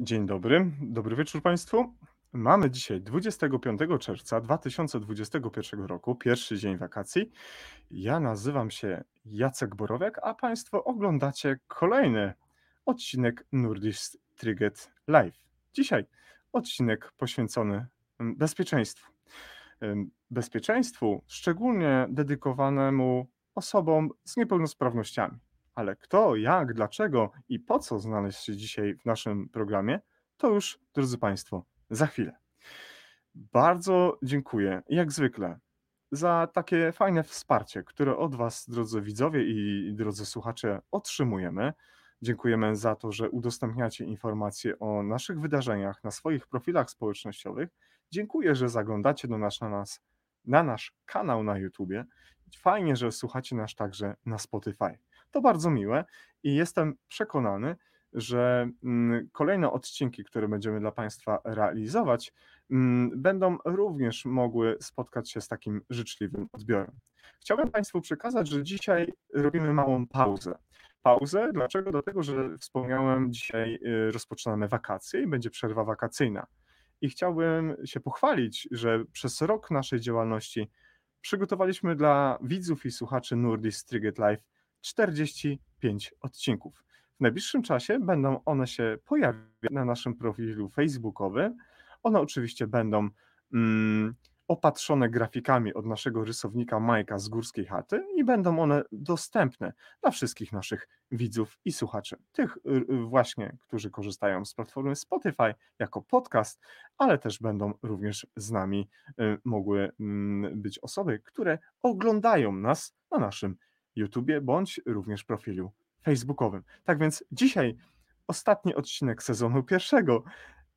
Dzień dobry, dobry wieczór Państwu. Mamy dzisiaj 25 czerwca 2021 roku, pierwszy dzień wakacji. Ja nazywam się Jacek Borowiak, a Państwo oglądacie kolejny odcinek Nordist Triget Live. Dzisiaj odcinek poświęcony mm, bezpieczeństwu. Bezpieczeństwu szczególnie dedykowanemu osobom z niepełnosprawnościami. Ale kto, jak, dlaczego i po co znaleźć się dzisiaj w naszym programie, to już, drodzy Państwo, za chwilę. Bardzo dziękuję, jak zwykle, za takie fajne wsparcie, które od Was, drodzy widzowie i drodzy słuchacze, otrzymujemy. Dziękujemy za to, że udostępniacie informacje o naszych wydarzeniach na swoich profilach społecznościowych. Dziękuję, że zaglądacie do nas na, nas, na nasz kanał na YouTubie. Fajnie, że słuchacie nas także na Spotify. To bardzo miłe i jestem przekonany, że mm, kolejne odcinki, które będziemy dla Państwa realizować, mm, będą również mogły spotkać się z takim życzliwym odbiorem. Chciałbym Państwu przekazać, że dzisiaj robimy małą pauzę. Pauzę, dlaczego? Dlatego, że wspomniałem, dzisiaj y, rozpoczynamy wakacje i będzie przerwa wakacyjna. I chciałbym się pochwalić, że przez rok naszej działalności przygotowaliśmy dla widzów i słuchaczy Nurdis Triget Live 45 odcinków. W najbliższym czasie będą one się pojawiać na naszym profilu facebookowym. One oczywiście będą mm, opatrzone grafikami od naszego rysownika Majka z Górskiej Chaty i będą one dostępne dla wszystkich naszych widzów i słuchaczy. Tych y, y, właśnie, którzy korzystają z platformy Spotify jako podcast, ale też będą również z nami y, mogły mm, być osoby, które oglądają nas na naszym YouTubie bądź również profilu facebookowym. Tak więc dzisiaj ostatni odcinek sezonu pierwszego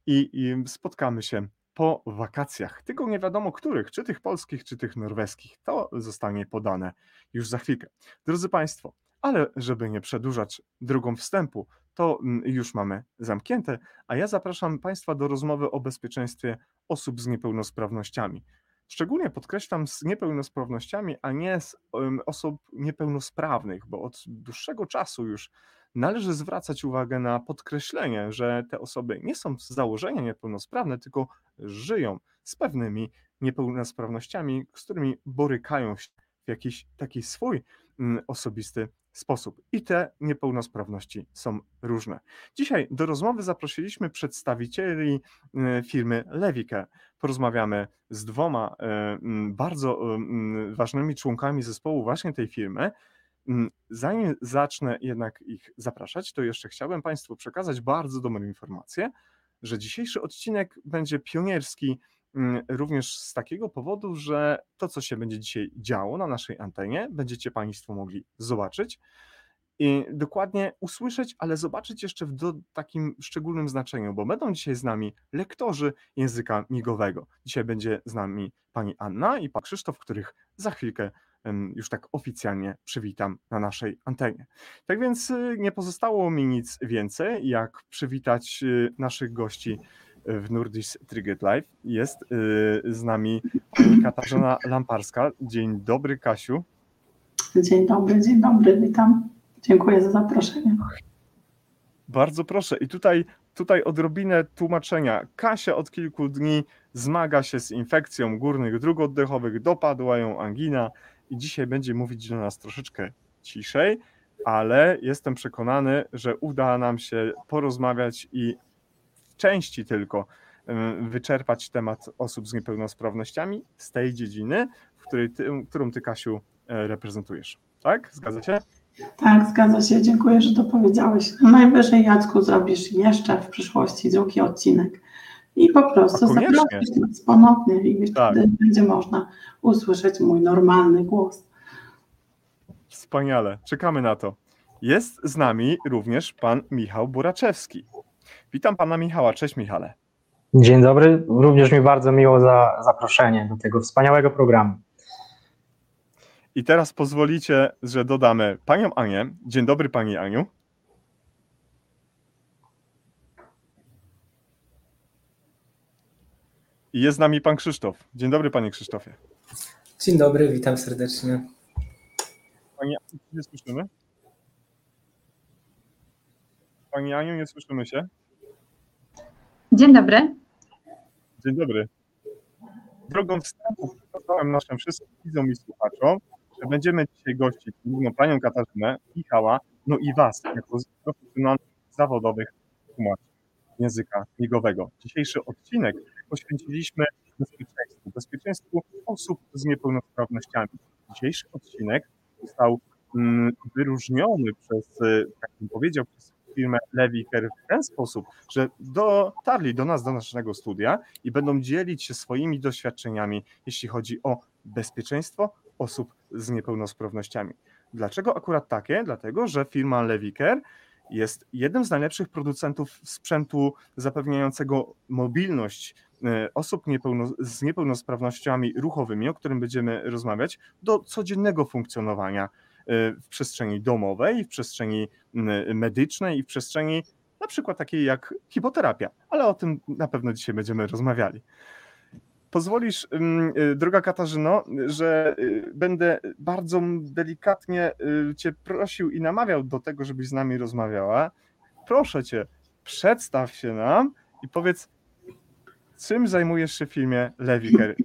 i, i spotkamy się po wakacjach. Tylko nie wiadomo których, czy tych polskich, czy tych norweskich. To zostanie podane już za chwilkę. Drodzy Państwo, ale żeby nie przedłużać drogą wstępu, to mm, już mamy zamknięte, a ja zapraszam Państwa do rozmowy o bezpieczeństwie osób z niepełnosprawnościami. Szczególnie podkreślam z niepełnosprawnościami, a nie z osób niepełnosprawnych, bo od dłuższego czasu już należy zwracać uwagę na podkreślenie, że te osoby nie są z założenia niepełnosprawne, tylko żyją z pewnymi niepełnosprawnościami, z którymi borykają się w jakiś taki swój mm, osobisty sposób. I te niepełnosprawności są różne. Dzisiaj do rozmowy zaprosiliśmy przedstawicieli e, firmy Lewike. Porozmawiamy z dwoma e, bardzo e, ważnymi członkami zespołu właśnie tej firmy. Zanim zacznę jednak ich zapraszać, to jeszcze chciałbym Państwu przekazać bardzo dobrą informację, że dzisiejszy odcinek będzie pionierski również z takiego powodu, że to, co się będzie dzisiaj działo na naszej antenie, będziecie Państwo mogli zobaczyć i dokładnie usłyszeć, ale zobaczyć jeszcze w do, takim szczególnym znaczeniu, bo będą dzisiaj z nami lektorzy języka migowego. Dzisiaj będzie z nami pani Anna i pan Krzysztof, których za chwilkę już tak oficjalnie przywitam na naszej antenie. Tak więc y, nie pozostało mi nic więcej, jak przywitać y, naszych gości w Nurdis Triget Live. Jest y, z nami Katarzyna Lamparska. Dzień dobry, Kasiu. Dzień dobry, dzień dobry, witam. Dziękuję za zaproszenie. Bardzo proszę. I tutaj, tutaj odrobinę tłumaczenia. Kasia od kilku dni zmaga się z infekcją górnych dróg oddechowych, dopadła ją angina i dzisiaj będzie mówić do nas troszeczkę ciszej, ale jestem przekonany, że uda nam się porozmawiać i części tylko wyczerpać temat osób z niepełnosprawnościami z tej dziedziny, w której ty, którą ty, Kasiu, e, reprezentujesz. Tak? Zgadza się? Tak, zgadza się. Dziękuję, że to powiedziałeś. Najwyżej, Jacku, zrobisz jeszcze w przyszłości drugi odcinek. I po prostu zaprosisz nas ponownie i tak. wtedy będzie można usłyszeć mój normalny głos. Wspaniale, czekamy na to. Jest z nami również pan Michał Buraczewski. Witam pana Michała. Cześć Michale. Dzień dobry. Również mi bardzo miło za zaproszenie do tego wspaniałego programu. I teraz pozwolicie, że dodamy panią Anię. Dzień dobry pani Aniu. I jest z nami pan Krzysztof. Dzień dobry panie Krzysztofie. Dzień dobry, witam serdecznie. Pani Aniu, nie słyszymy? Pani Aniu, nie słyszymy się? Dzień dobry. Dzień dobry. Drogą wstępu przedstawiam naszym wszystkim widzom i słuchaczom, że będziemy dzisiaj gościć główną panią Katarzynę, Michała, no i was, jako profesjonalnych, zawodowych tłumaczy języka migowego. Dzisiejszy odcinek poświęciliśmy bezpieczeństwu, bezpieczeństwu osób z niepełnosprawnościami. Dzisiejszy odcinek został mm, wyróżniony przez, tak bym powiedział, przez firmę Lewiker w ten sposób, że dotarli do nas, do naszego studia i będą dzielić się swoimi doświadczeniami, jeśli chodzi o bezpieczeństwo osób z niepełnosprawnościami. Dlaczego akurat takie? Dlatego, że firma Lewiker jest jednym z najlepszych producentów sprzętu zapewniającego mobilność e, osób niepełno, z niepełnosprawnościami ruchowymi, o którym będziemy rozmawiać, do codziennego funkcjonowania w przestrzeni domowej, w przestrzeni medycznej i w przestrzeni na przykład takiej jak hipoterapia, ale o tym na pewno dzisiaj będziemy rozmawiali. Pozwolisz, y, droga Katarzyno, że y, będę bardzo delikatnie y, Cię prosił i namawiał do tego, żebyś z nami rozmawiała. Proszę Cię, przedstaw się nam i powiedz, czym zajmujesz się w filmie Lewiker?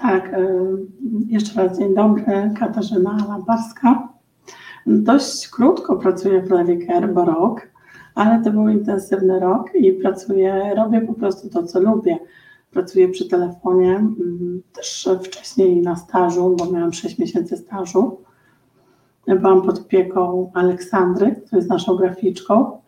Tak, jeszcze raz dzień dobry, Katarzyna Lamparska. Dość krótko pracuję w Lewiker, bo rok, ale to był intensywny rok i pracuję, robię po prostu to, co lubię pracuję przy telefonie, mm, też wcześniej na stażu, bo miałam 6 miesięcy stażu. Byłam pod opieką Aleksandry, która jest naszą graficzką e,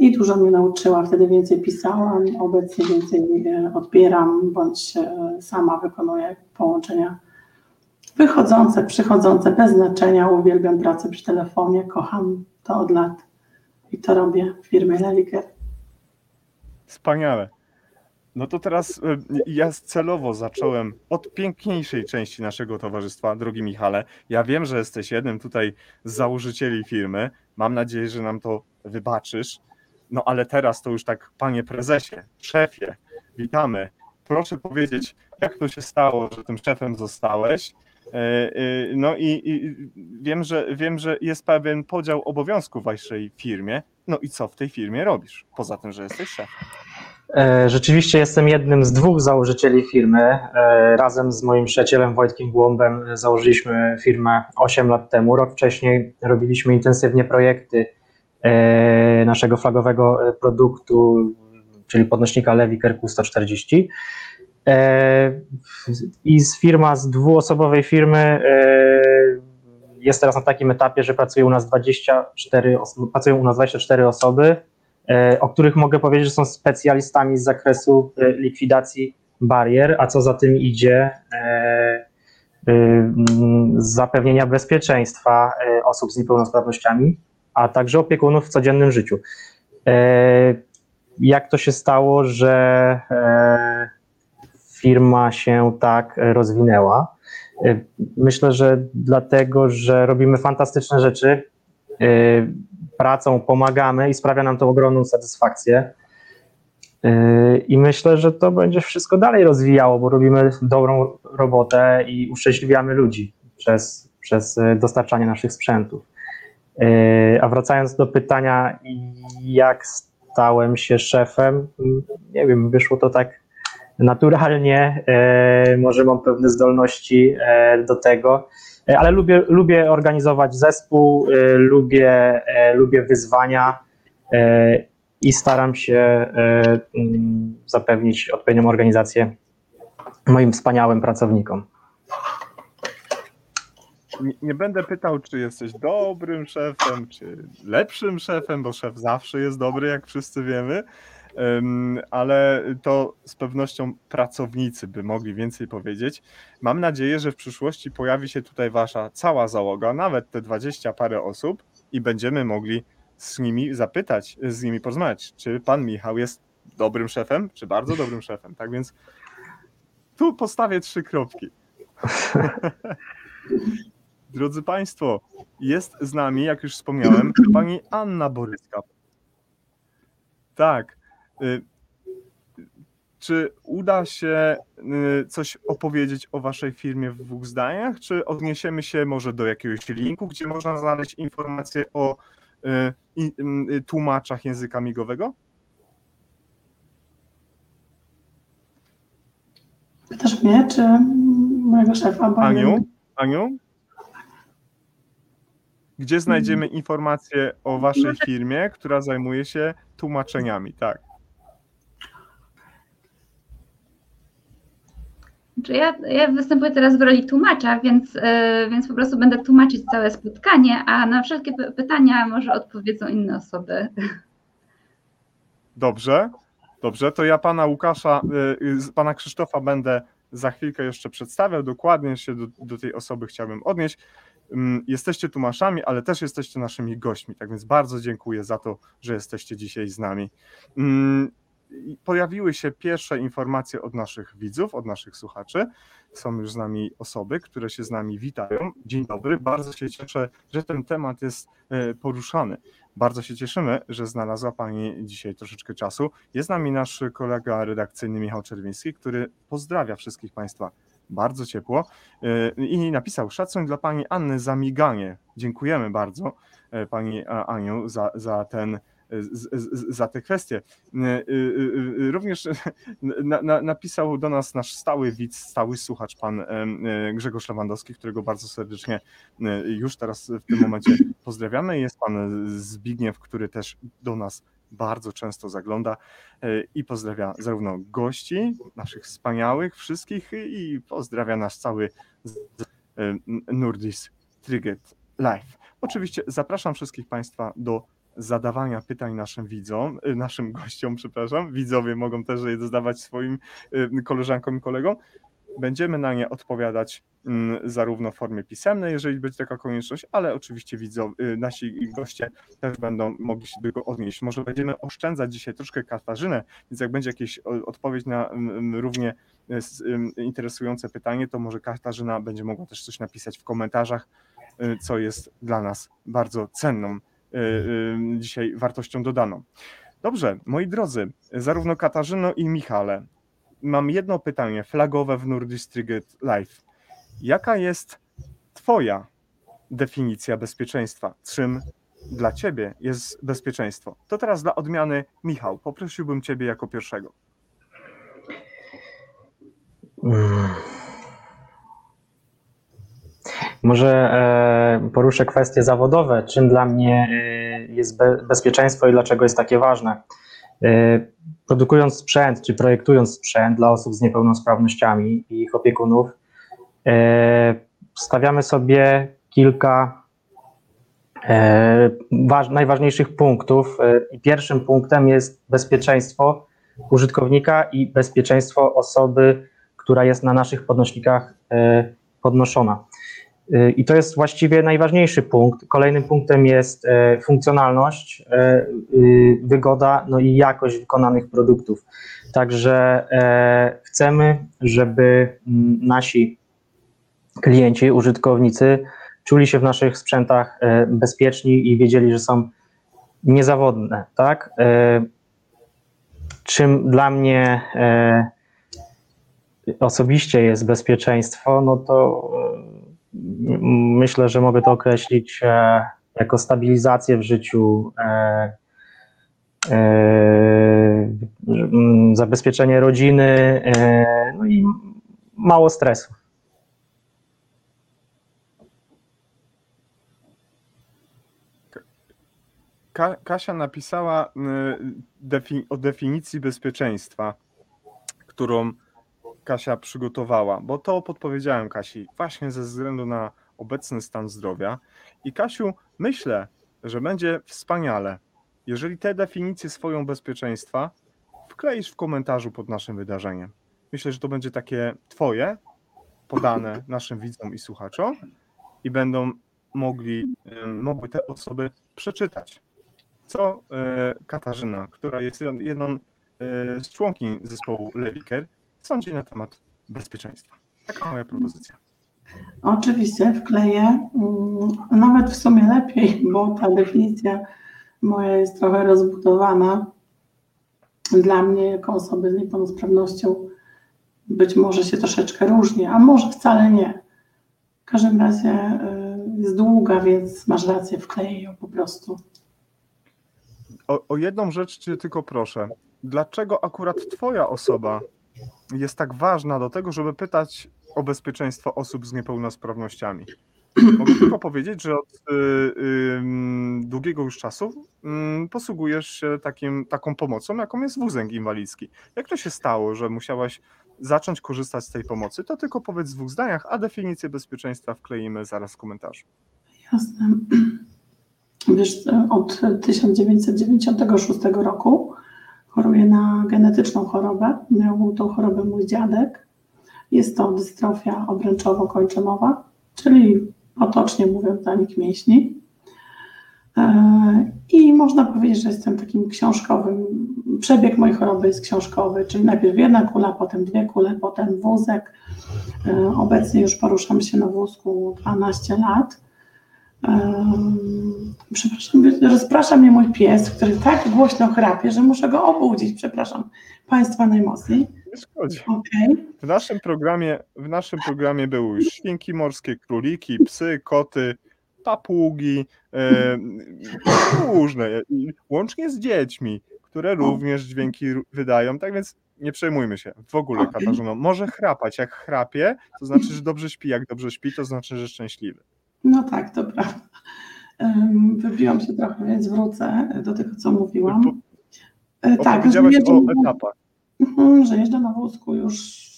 i dużo mnie nauczyła. Wtedy więcej pisałam, obecnie więcej e, odbieram, bądź e, sama wykonuję połączenia wychodzące, przychodzące, bez znaczenia. Uwielbiam pracę przy telefonie, kocham to od lat i to robię w firmie Leliker. Wspaniale. No to teraz e, ja celowo zacząłem od piękniejszej części naszego towarzystwa, drogi Michale. Ja wiem, że jesteś jednym tutaj z założycieli firmy. Mam nadzieję, że nam to wybaczysz. No ale teraz to już tak, panie prezesie, szefie, witamy. Proszę powiedzieć, jak to się stało, że tym szefem zostałeś? E, e, no i, i wiem, że, wiem, że jest pewien podział obowiązków w waszej firmie. No i co w tej firmie robisz, poza tym, że jesteś szefem? E, rzeczywiście jestem jednym z dwóch założycieli firmy. E, razem z moim przyjacielem Wojtkiem Głąbem założyliśmy firmę 8 lat temu. Rok wcześniej robiliśmy intensywnie projekty e, naszego flagowego produktu, czyli podnośnika Levi Kerku 140. I z firma z dwuosobowej firmy jest teraz na takim etapie, że pracuje u nas 24, pracują u nas 24 osoby o których mogę powiedzieć, że są specjalistami z zakresu e, likwidacji barier, a co za tym idzie, e, zapewnienia bezpieczeństwa osób z niepełnosprawnościami, a także opiekunów w codziennym życiu. Jak to się stało, że firma się tak rozwinęła? Myślę, że dlatego, że robimy fantastyczne rzeczy pracą pomagamy i sprawia nam to ogromną satysfakcję. Yy, I myślę, że to będzie wszystko dalej rozwijało, bo robimy dobrą robotę i uszczęśliwiamy ludzi przez, przez dostarczanie naszych sprzętów. A wracając do pytania, jak stałem się szefem, nie wiem, wyszło to tak naturalnie, może mam pewne zdolności do tego. E, ale lubię, lubię organizować zespół, e, lubię, e, lubię wyzwania i staram się mm, zapewnić odpowiednią organizację moim wspaniałym pracownikom. Nie, nie, będę pytał, czy jesteś dobrym szefem, czy lepszym szefem, bo szef zawsze jest dobry, jak wszyscy wiemy ale to z pewnością pracownicy by mogli więcej powiedzieć. Mam nadzieję, że w przyszłości pojawi się tutaj wasza cała załoga, nawet te dwadzieścia parę osób i będziemy mogli z nimi zapytać, z nimi porozmawiać, czy pan Michał jest dobrym szefem, czy bardzo dobrym szefem. Tak więc tu postawię trzy kropki. Drodzy Państwo, jest z nami, jak już wspomniałem, pani Anna Boryska. Tak, Y, czy uda się y, coś opowiedzieć o waszej firmie w dwóch zdaniach, czy odniesiemy się może do jakiegoś linku, gdzie można znaleźć informacje o y, tłumaczach języka migowego? Pytasz mnie, czy mojego szefa? Bo Aniu? Aniu? Gdzie znajdziemy hmm. informacje o waszej firmie, która zajmuje się tłumaczeniami, tak? Czy ja, ja występuję teraz w roli tłumacza, więc, e, więc po prostu będę tłumaczyć całe spotkanie, a na wszelkie py- pytania może odpowiedzą inne osoby. Dobrze, dobrze. To ja pana Łukasza, z- pana Krzysztofa będę za chwilkę jeszcze przedstawiał. Dokładnie się do, do tej osoby chciałbym odnieść. Ym, Jesteście tłumaczami, ale też jesteście naszymi gośćmi, tak więc bardzo dziękuję za to, że jesteście dzisiaj z nami. Pojawiły się pierwsze informacje od naszych widzów, od naszych słuchaczy. Są już z nami osoby, które się z nami witają. Dzień dobry, bardzo się cieszę, że ten temat jest e, poruszany. Bardzo się cieszymy, że znalazła Pani dzisiaj troszeczkę czasu. Jest z nami nasz kolega redakcyjny Michał Czerwiński, który pozdrawia wszystkich Państwa bardzo ciepło yy, i napisał szacunek dla Pani Anny za miganie. Dziękujemy bardzo e, Pani Aniu za, za ten za te kwestie. Yy, yy, yy, Również na, na, napisał do nas nasz stały widz, stały słuchacz, pan yy, Grzegorz Lewandowski, którego bardzo serdecznie yy, już teraz w tym momencie pozdrawiamy. Jest pan Zbigniew, który też do nas bardzo często zagląda e, i pozdrawia zarówno gości, naszych wspaniałych wszystkich i pozdrawia nasz cały e, Nurdis Triget Live. Oczywiście zapraszam wszystkich Państwa do zadawania pytań naszym widzom, e, naszym gościom, przepraszam. Widzowie mogą też je zadawać swoim e, koleżankom i kolegom. Będziemy na nie odpowiadać mm, zarówno w formie pisemnej, jeżeli będzie taka konieczność, ale oczywiście widzowie, nasi goście też będą mogli się do tego odnieść. Może będziemy oszczędzać dzisiaj troszkę Katarzynę, więc jak będzie jakieś odpowiedź na równie interesujące pytanie, to może Katarzyna będzie mogła też coś napisać w komentarzach, y, co jest dla nas bardzo cenną y, y, dzisiaj wartością dodaną. Dobrze, moi drodzy, zarówno Katarzyno i Michale, mam jedno pytanie flagowe w Nurdistrigget Live. Jaka jest Twoja definicja bezpieczeństwa? Czym dla Ciebie jest bezpieczeństwo? To teraz dla odmiany, Michał, poprosiłbym Ciebie jako pierwszego. Może e, poruszę kwestie zawodowe. Czym dla mnie e, jest be, bezpieczeństwo i dlaczego jest takie ważne? E, produkując sprzęt, czy projektując sprzęt dla osób z niepełnosprawnościami i ich opiekunów, stawiamy sobie kilka waż, najważniejszych punktów. I pierwszym punktem jest bezpieczeństwo użytkownika i bezpieczeństwo osoby, która jest na naszych podnośnikach podnoszona. I to jest właściwie najważniejszy punkt. Kolejnym punktem jest e, funkcjonalność, e, y, wygoda, no i jakość wykonanych produktów. Także e, chcemy, żeby mm, nasi klienci, użytkownicy czuli się w naszych sprzętach bezpieczni i wiedzieli, że są niezawodne, tak? Czym dla mnie osobiście jest bezpieczeństwo, no to myślę, że mogę to określić e, jako stabilizację w życiu, e, e, zabezpieczenie rodziny, no i mało stresu. Ka- Kasia napisała o definicji bezpieczeństwa, którą Kasia przygotowała, bo to podpowiedziałem Kasi właśnie ze względu na obecny stan zdrowia. I Kasiu, myślę, że będzie wspaniale, jeżeli tę definicję swoją bezpieczeństwa wkleisz w komentarzu pod naszym wydarzeniem. Myślę, że to będzie takie Twoje, podane naszym widzom i słuchaczom i będą mogli, mogły te osoby przeczytać co e, Katarzyna, która jest jedną- jedną e, z członkiń zespołu Lewiker, sądzi na temat bezpieczeństwa. Taka moja propozycja. Oczywiście wkleję, mm, nawet w sumie lepiej, bo ta definicja moja jest trochę rozbudowana. Dla mnie, jako osoby z niepełnosprawnością, być może się troszeczkę różni, a może wcale nie. W każdym razie y, jest długa, więc masz rację, wkleję ją po prostu. O, o jedną rzecz cię tylko proszę. Dlaczego akurat twoja osoba jest tak ważna do tego, żeby pytać o bezpieczeństwo osób z niepełnosprawnościami? Mogę tylko powiedzieć, że od y, y, długiego już czasu y, posługujesz się takim, taką pomocą, jaką jest wózek inwalidzki. Jak to się stało, że musiałaś zacząć korzystać z tej pomocy? To tylko powiedz w dwóch zdaniach, a definicję bezpieczeństwa wkleimy zaraz w komentarzu. Jasne. Wiesz, od 1996 roku choruję na genetyczną chorobę. Miał tą chorobę mój dziadek. Jest to dystrofia obręczowo-kończynowa, czyli potocznie mówiąc zanik mięśni. E, I można powiedzieć, że jestem takim książkowym, przebieg mojej choroby jest książkowy, czyli najpierw jedna kula, potem dwie kule, potem wózek. E, obecnie już poruszam się na wózku 12 lat. Przepraszam, rozprasza mnie mój pies, który tak głośno chrapie, że muszę go obudzić. Przepraszam Państwa najmocniej. Nie szkodzi. Okay. W, naszym programie, w naszym programie były już świnki morskie, króliki, psy, koty, papugi, e, różne, łącznie z dziećmi, które również dźwięki wydają. Tak więc nie przejmujmy się w ogóle, okay. Może chrapać. Jak chrapie, to znaczy, że dobrze śpi. Jak dobrze śpi, to znaczy, że szczęśliwy. No tak, to prawda. Wybiłam się trochę, więc wrócę do tego, co mówiłam. E, tak, że jeżdżę, o etapach. Mhm, że jeżdżę na wózku już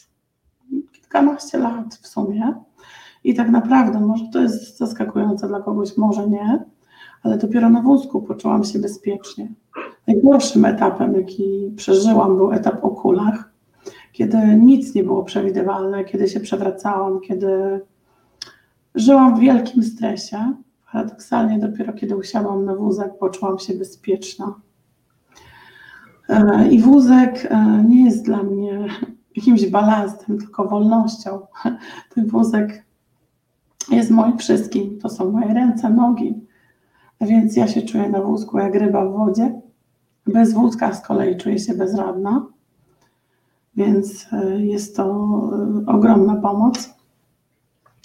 kilkanaście lat w sumie. I tak naprawdę, może to jest zaskakujące dla kogoś, może nie, ale dopiero na wózku poczułam się bezpiecznie. Najgorszym etapem, jaki przeżyłam, był etap o kulach, kiedy nic nie było przewidywalne, kiedy się przewracałam, kiedy Żyłam w wielkim stresie. Paradoksalnie dopiero kiedy usiadłam na wózek, poczułam się bezpieczna. E, I wózek e, nie jest dla mnie jakimś balastem, tylko wolnością. Ten wózek jest moim wszystkim. To są moje ręce, nogi. Więc ja się czuję na wózku jak ryba w wodzie. Bez wózka z kolei czuję się bezradna. Więc e, jest to ogromna pomoc.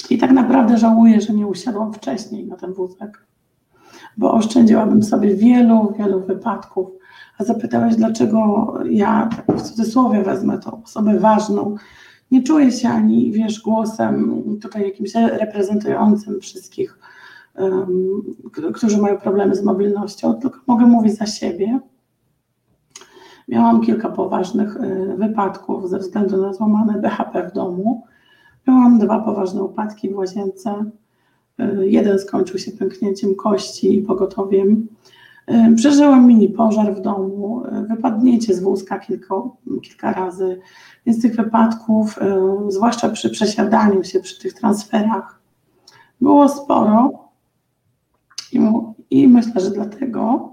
I tak naprawdę żałuję, że nie usiadłam wcześniej na ten wózek, bo oszczędziłabym sobie wielu, wielu wypadków. A zapytałeś, dlaczego ja, tak w cudzysłowie wezmę tą osobę ważną, nie czuję się ani, wiesz, głosem tutaj jakimś reprezentującym wszystkich, um, którzy mają problemy z mobilnością, tylko mogę mówić za siebie. Miałam kilka poważnych y, wypadków ze względu na złamane BHP w domu Miałam dwa poważne upadki w łazience. Y, jeden skończył się pęknięciem kości i pogotowiem. Y, przeżyłam mini pożar w domu, y, wypadnięcie z wózka kilka, kilka razy. Więc tych wypadków, zwłaszcza przy przesiadaniu się, przy tych transferach, było sporo. I, I myślę, że dlatego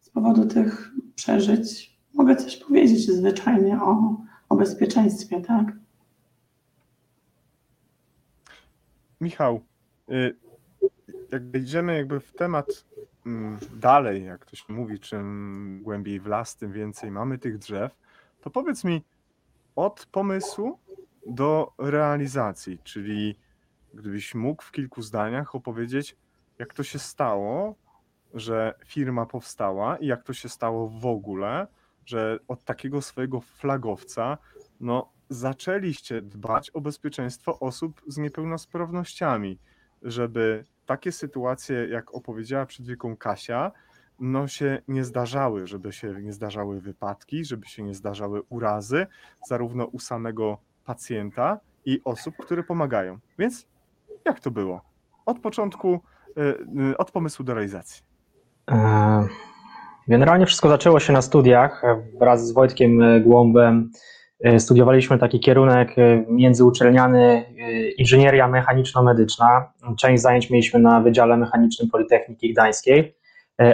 z powodu tych przeżyć mogę coś powiedzieć zwyczajnie o, o bezpieczeństwie, tak? Michał, y, jak wejdziemy jakby w temat mm, dalej, jak to się mówi, czym głębiej w las, tym więcej mamy tych drzew, to powiedz mi od pomysłu do realizacji, czyli gdybyś mógł w kilku zdaniach opowiedzieć, jak to się stało, że firma powstała i jak to się stało w ogóle, że od takiego swojego flagowca, no zaczęliście dbać o bezpieczeństwo osób z niepełnosprawnościami, żeby takie sytuacje, jak opowiedziała przed wieką Kasia, no się nie zdarzały, żeby się nie zdarzały wypadki, żeby się nie zdarzały urazy, zarówno u samego pacjenta i osób, które pomagają. Więc jak to było? Od początku, y, y, od pomysłu do realizacji. E, generalnie wszystko zaczęło się na studiach wraz z Wojtkiem Głąbem E, studiowaliśmy taki kierunek e, międzyuczelniany e, inżynieria mechaniczno-medyczna. Część zajęć mieliśmy na Wydziale Mechanicznym Politechniki Gdańskiej,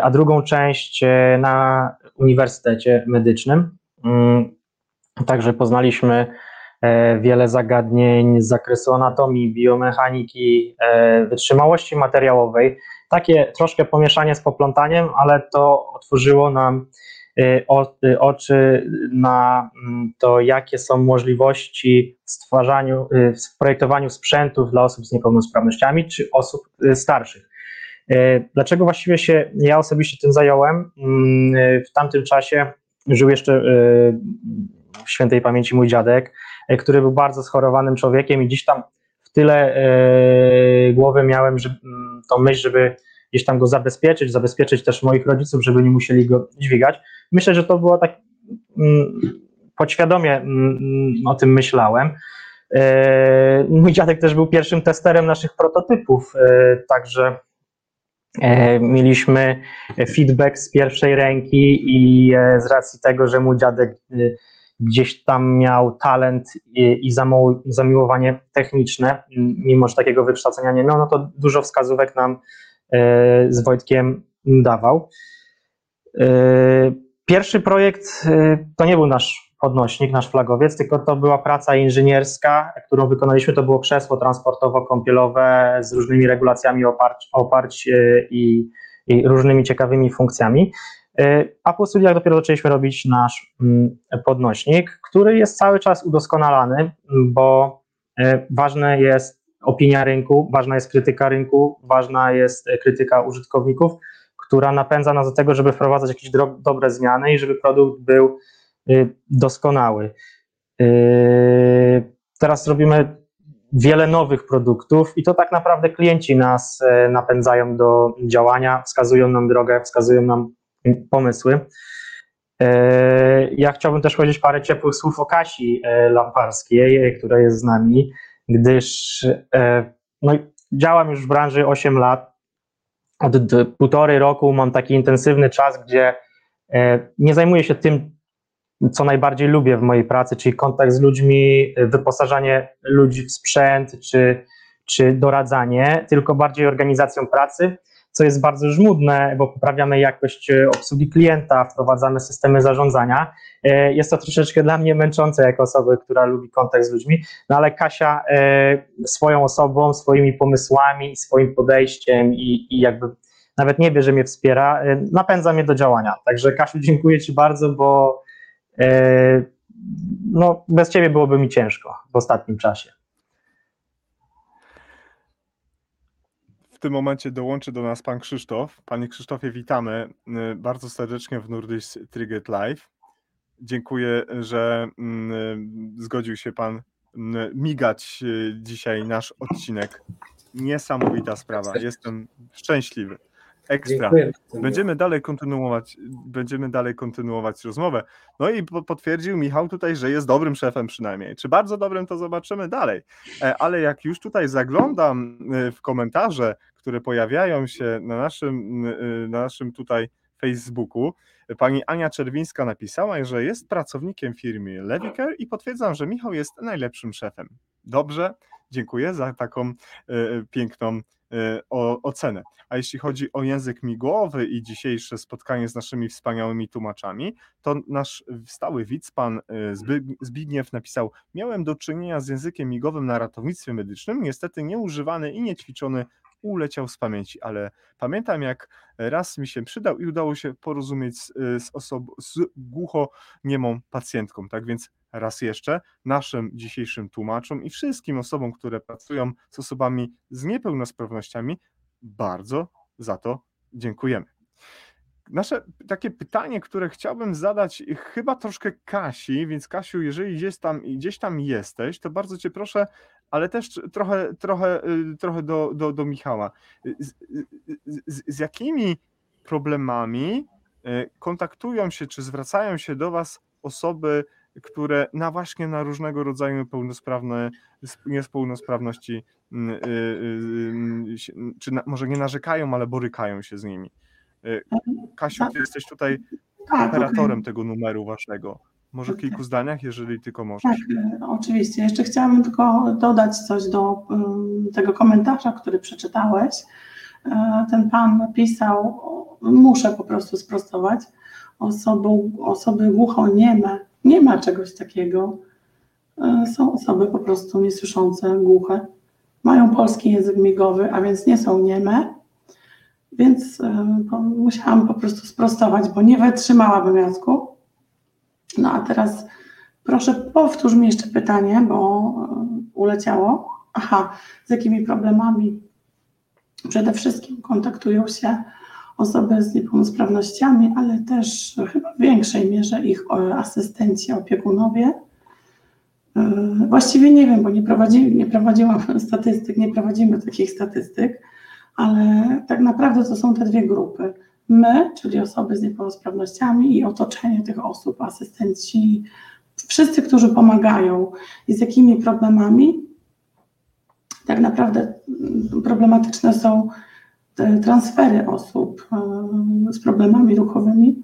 a drugą część na Uniwersytecie Medycznym. Mm, także poznaliśmy wiele zagadnień z zakresu anatomii, biomechaniki, wytrzymałości materiałowej. Takie troszkę pomieszanie z poplątaniem, ale to otworzyło nam oczy na mm, to, jakie są możliwości w stwarzaniu, y, w projektowaniu sprzętów dla osób z niepełnosprawnościami czy osób starszych. Dlaczego właściwie się ja osobiście tym zająłem? Mm, w tamtym czasie żył jeszcze w świętej pamięci mój dziadek, który był bardzo schorowanym człowiekiem i gdzieś tam w tyle głowy miałem że, mm, tą myśl, żeby gdzieś tam go zabezpieczyć, zabezpieczyć też moich rodziców, żeby nie musieli go dźwigać. Myślę, że to było tak mm, podświadomie mm, o tym myślałem. E, mój dziadek też był pierwszym testerem naszych prototypów, e, także e, mieliśmy feedback z pierwszej ręki i z racji tego, że mój dziadek gdzieś tam miał talent i zamiłowanie techniczne, mimo że takiego wykształcenia nie miał, no to dużo wskazówek nam z Wojtkiem dawał. Pierwszy projekt to nie był nasz podnośnik, nasz flagowiec, tylko to była praca inżynierska, którą wykonaliśmy. To było krzesło transportowo-kąpielowe z różnymi regulacjami oparć, oparć e, i, i różnymi ciekawymi funkcjami. E, a po studiach dopiero zaczęliśmy robić nasz mm, podnośnik, który jest cały czas udoskonalany, bo ważne jest opinia rynku, ważna jest krytyka rynku, ważna jest krytyka użytkowników, która napędza nas do tego, żeby wprowadzać jakieś dobre zmiany i żeby produkt był Y, doskonały. Y, teraz robimy wiele nowych produktów i to tak naprawdę klienci nas e, napędzają do działania, wskazują nam drogę, wskazują nam pomysły. E, ja chciałbym też powiedzieć parę ciepłych słów o Kasi e, Lamparskiej, która jest z nami, gdyż no, działam już w branży 8 lat. Od półtorej roku mam taki intensywny czas, gdzie nie zajmuję się tym, co najbardziej lubię w mojej pracy, czyli kontakt z ludźmi, wyposażanie ludzi w sprzęt, czy, czy doradzanie, tylko bardziej organizacją pracy, co jest bardzo żmudne, bo poprawiamy jakość e, obsługi klienta, wprowadzamy systemy zarządzania. E, jest to troszeczkę dla mnie męczące jako osoby, która lubi kontakt z ludźmi, no ale Kasia e, swoją osobą, swoimi pomysłami, swoim podejściem i, i jakby nawet nie wie, że mnie wspiera, napędza mnie do działania. Także Kasiu, dziękuję Ci bardzo, bo no, bez ciebie byłoby mi ciężko w ostatnim czasie. Tym momencie dołączy do nas pan Krzysztof. Panie Krzysztofie, witamy y, bardzo serdecznie w Nordic Trigger Live. Dziękuję, że mm, zgodził się pan mm, migać y, dzisiaj nasz odcinek. Niesamowita sprawa. Jestem szczęśliwy. Ekstra. Będziemy dalej kontynuować, będziemy dalej kontynuować rozmowę. No i potwierdził Michał tutaj, że jest dobrym szefem przynajmniej. Czy bardzo dobrym, to zobaczymy dalej. E, ale jak już tutaj zaglądam e, w komentarze, które pojawiają się na naszym, e, na naszym tutaj Facebooku, pani Ania Czerwińska napisała, że jest pracownikiem firmy Leviker i potwierdzam, że Michał jest najlepszym szefem. Dobrze, dziękuję za taką piękną Y, o, ocenę. A jeśli chodzi o język migłowy i dzisiejsze spotkanie z naszymi wspaniałymi tłumaczami, to nasz stały widz, pan Zbigniew napisał, miałem do czynienia z językiem migowym na ratownictwie medycznym, niestety nieużywany i niećwiczony uleciał z pamięci, ale pamiętam jak raz mi się przydał i udało się porozumieć z, z, osobą, z głuchoniemą pacjentką. Tak więc raz jeszcze naszym dzisiejszym tłumaczom i wszystkim osobom, które pracują z osobami z niepełnosprawnościami, bardzo za to dziękujemy. Nasze takie pytanie, które chciałbym zadać chyba troszkę Kasi, więc Kasiu, jeżeli gdzieś tam, gdzieś tam jesteś, to bardzo Cię proszę, ale też trochę, trochę, y, trochę do, do, do Michała. Z, z, z jakimi problemami y, kontaktują się, czy zwracają się do Was osoby które na właśnie na różnego rodzaju niepełnosprawne, niepełnosprawności, mm, y, y, y, czy na, może nie narzekają, ale borykają się z nimi. Kasiu, ty jesteś tutaj tak, operatorem tego numeru waszego. Może w kilku zdaniach, jeżeli tylko możesz. Tak, oczywiście. Jeszcze chciałabym tylko dodać coś do um, tego komentarza, który przeczytałeś. E, ten pan pisał, muszę po prostu sprostować, osoby, osoby głuchonieme nie ma czegoś takiego. E, są osoby po prostu niesłyszące, głuche. Mają polski język migowy, a więc nie są nieme. Więc e, musiałam po prostu sprostować, bo nie wytrzymałabym Jacku. No a teraz proszę powtórz mi jeszcze pytanie, bo e, uleciało. Aha, z jakimi problemami przede wszystkim kontaktują się osoby z niepełnosprawnościami, ale też chyba w większej mierze ich asystenci, opiekunowie. Właściwie nie wiem, bo nie, prowadzi, nie prowadziłam statystyk, nie prowadzimy takich statystyk, ale tak naprawdę to są te dwie grupy. My, czyli osoby z niepełnosprawnościami i otoczenie tych osób, asystenci, wszyscy, którzy pomagają i z jakimi problemami. Tak naprawdę problematyczne są transfery osób e, z problemami ruchowymi,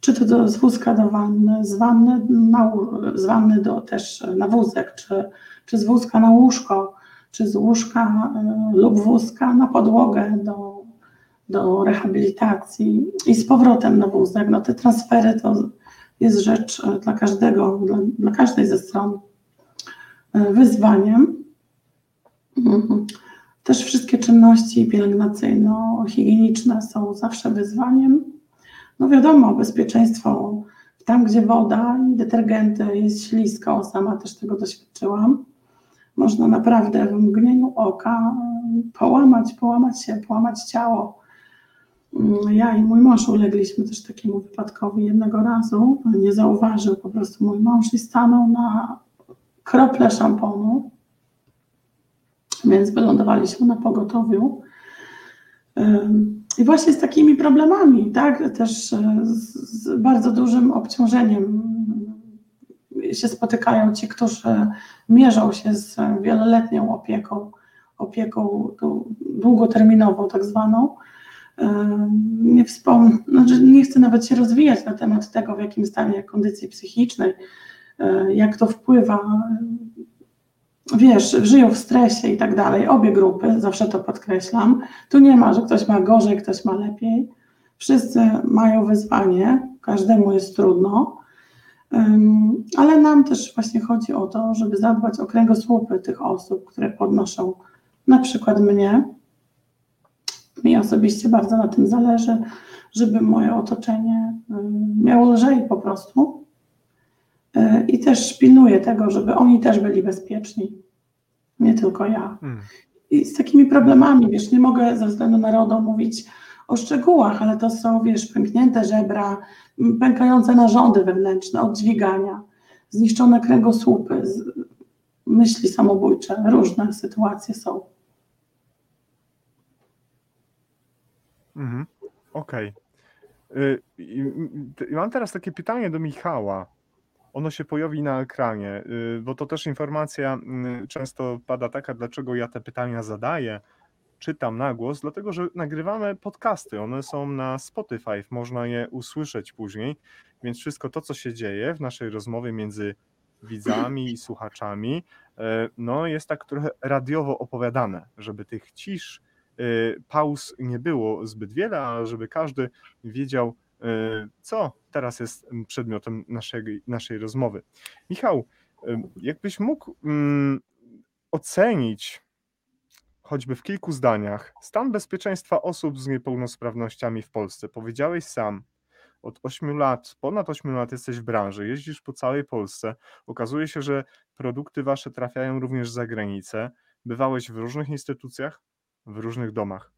czy to do, z wózka do wanny, z wanny, na, z wanny do też na wózek, czy, czy z wózka na łóżko, czy z łóżka e, lub wózka na podłogę do, do rehabilitacji i z powrotem na wózek. No te transfery to jest rzecz e, dla każdego, dla, dla każdej ze stron wyzwaniem. Mhm. Też wszystkie czynności pielęgnacyjno-higieniczne są zawsze wyzwaniem. No wiadomo, bezpieczeństwo tam, gdzie woda i detergenty jest ślisko, sama też tego doświadczyłam. Można naprawdę w mgnieniu oka połamać, połamać się, połamać ciało. Ja i mój mąż ulegliśmy też takiemu wypadkowi jednego razu. Nie zauważył po prostu mój mąż i stanął na krople szamponu więc wylądowaliśmy na pogotowiu. I właśnie z takimi problemami, tak, też e, z bardzo dużym obciążeniem się spotykają ci, którzy mierzą się z wieloletnią opieką, opieką długoterminową tak zwaną. Nie wspomnę, znaczy nie chcę nawet się rozwijać na temat tego, w jakim stanie kondycji psychicznej, e, jak to wpływa wiesz, żyją w stresie i tak dalej, obie grupy, zawsze to podkreślam. Tu nie ma, że ktoś ma gorzej, ktoś ma lepiej. Wszyscy mają wyzwanie, każdemu jest trudno, ale nam też właśnie chodzi o to, żeby zadbać o kręgosłupy tych osób, które podnoszą na przykład mnie. Mi osobiście bardzo na tym zależy, żeby moje otoczenie miało lżej po prostu, i też pilnuję tego, żeby oni też byli bezpieczni, nie tylko ja. Hmm. I z takimi problemami, wiesz, nie mogę ze względu na RODO mówić o szczegółach, ale to są, wiesz, pęknięte żebra, pękające narządy wewnętrzne od dźwigania, zniszczone kręgosłupy, myśli samobójcze, różne sytuacje są. Mhm. Okej. Okay. Mam teraz takie pytanie do Michała ono się pojawi na ekranie, y, bo to też informacja y, często pada taka, dlaczego ja te pytania zadaję, czytam na głos, dlatego że nagrywamy podcasty, one są na Spotify, można je usłyszeć później, więc wszystko to, co się dzieje w naszej rozmowie między widzami i słuchaczami, e, no jest tak trochę radiowo opowiadane, żeby tych cisz, y, pauz nie było zbyt wiele, a żeby każdy wiedział, co teraz jest przedmiotem naszej, naszej rozmowy. Michał, e, jakbyś mógł mm, ocenić choćby w kilku zdaniach stan bezpieczeństwa osób z niepełnosprawnościami w Polsce. Powiedziałeś sam, od 8 lat, ponad 8 lat jesteś w branży, jeździsz po całej Polsce. Okazuje się, że produkty wasze trafiają również za granicę. Bywałeś w różnych instytucjach, w różnych domach.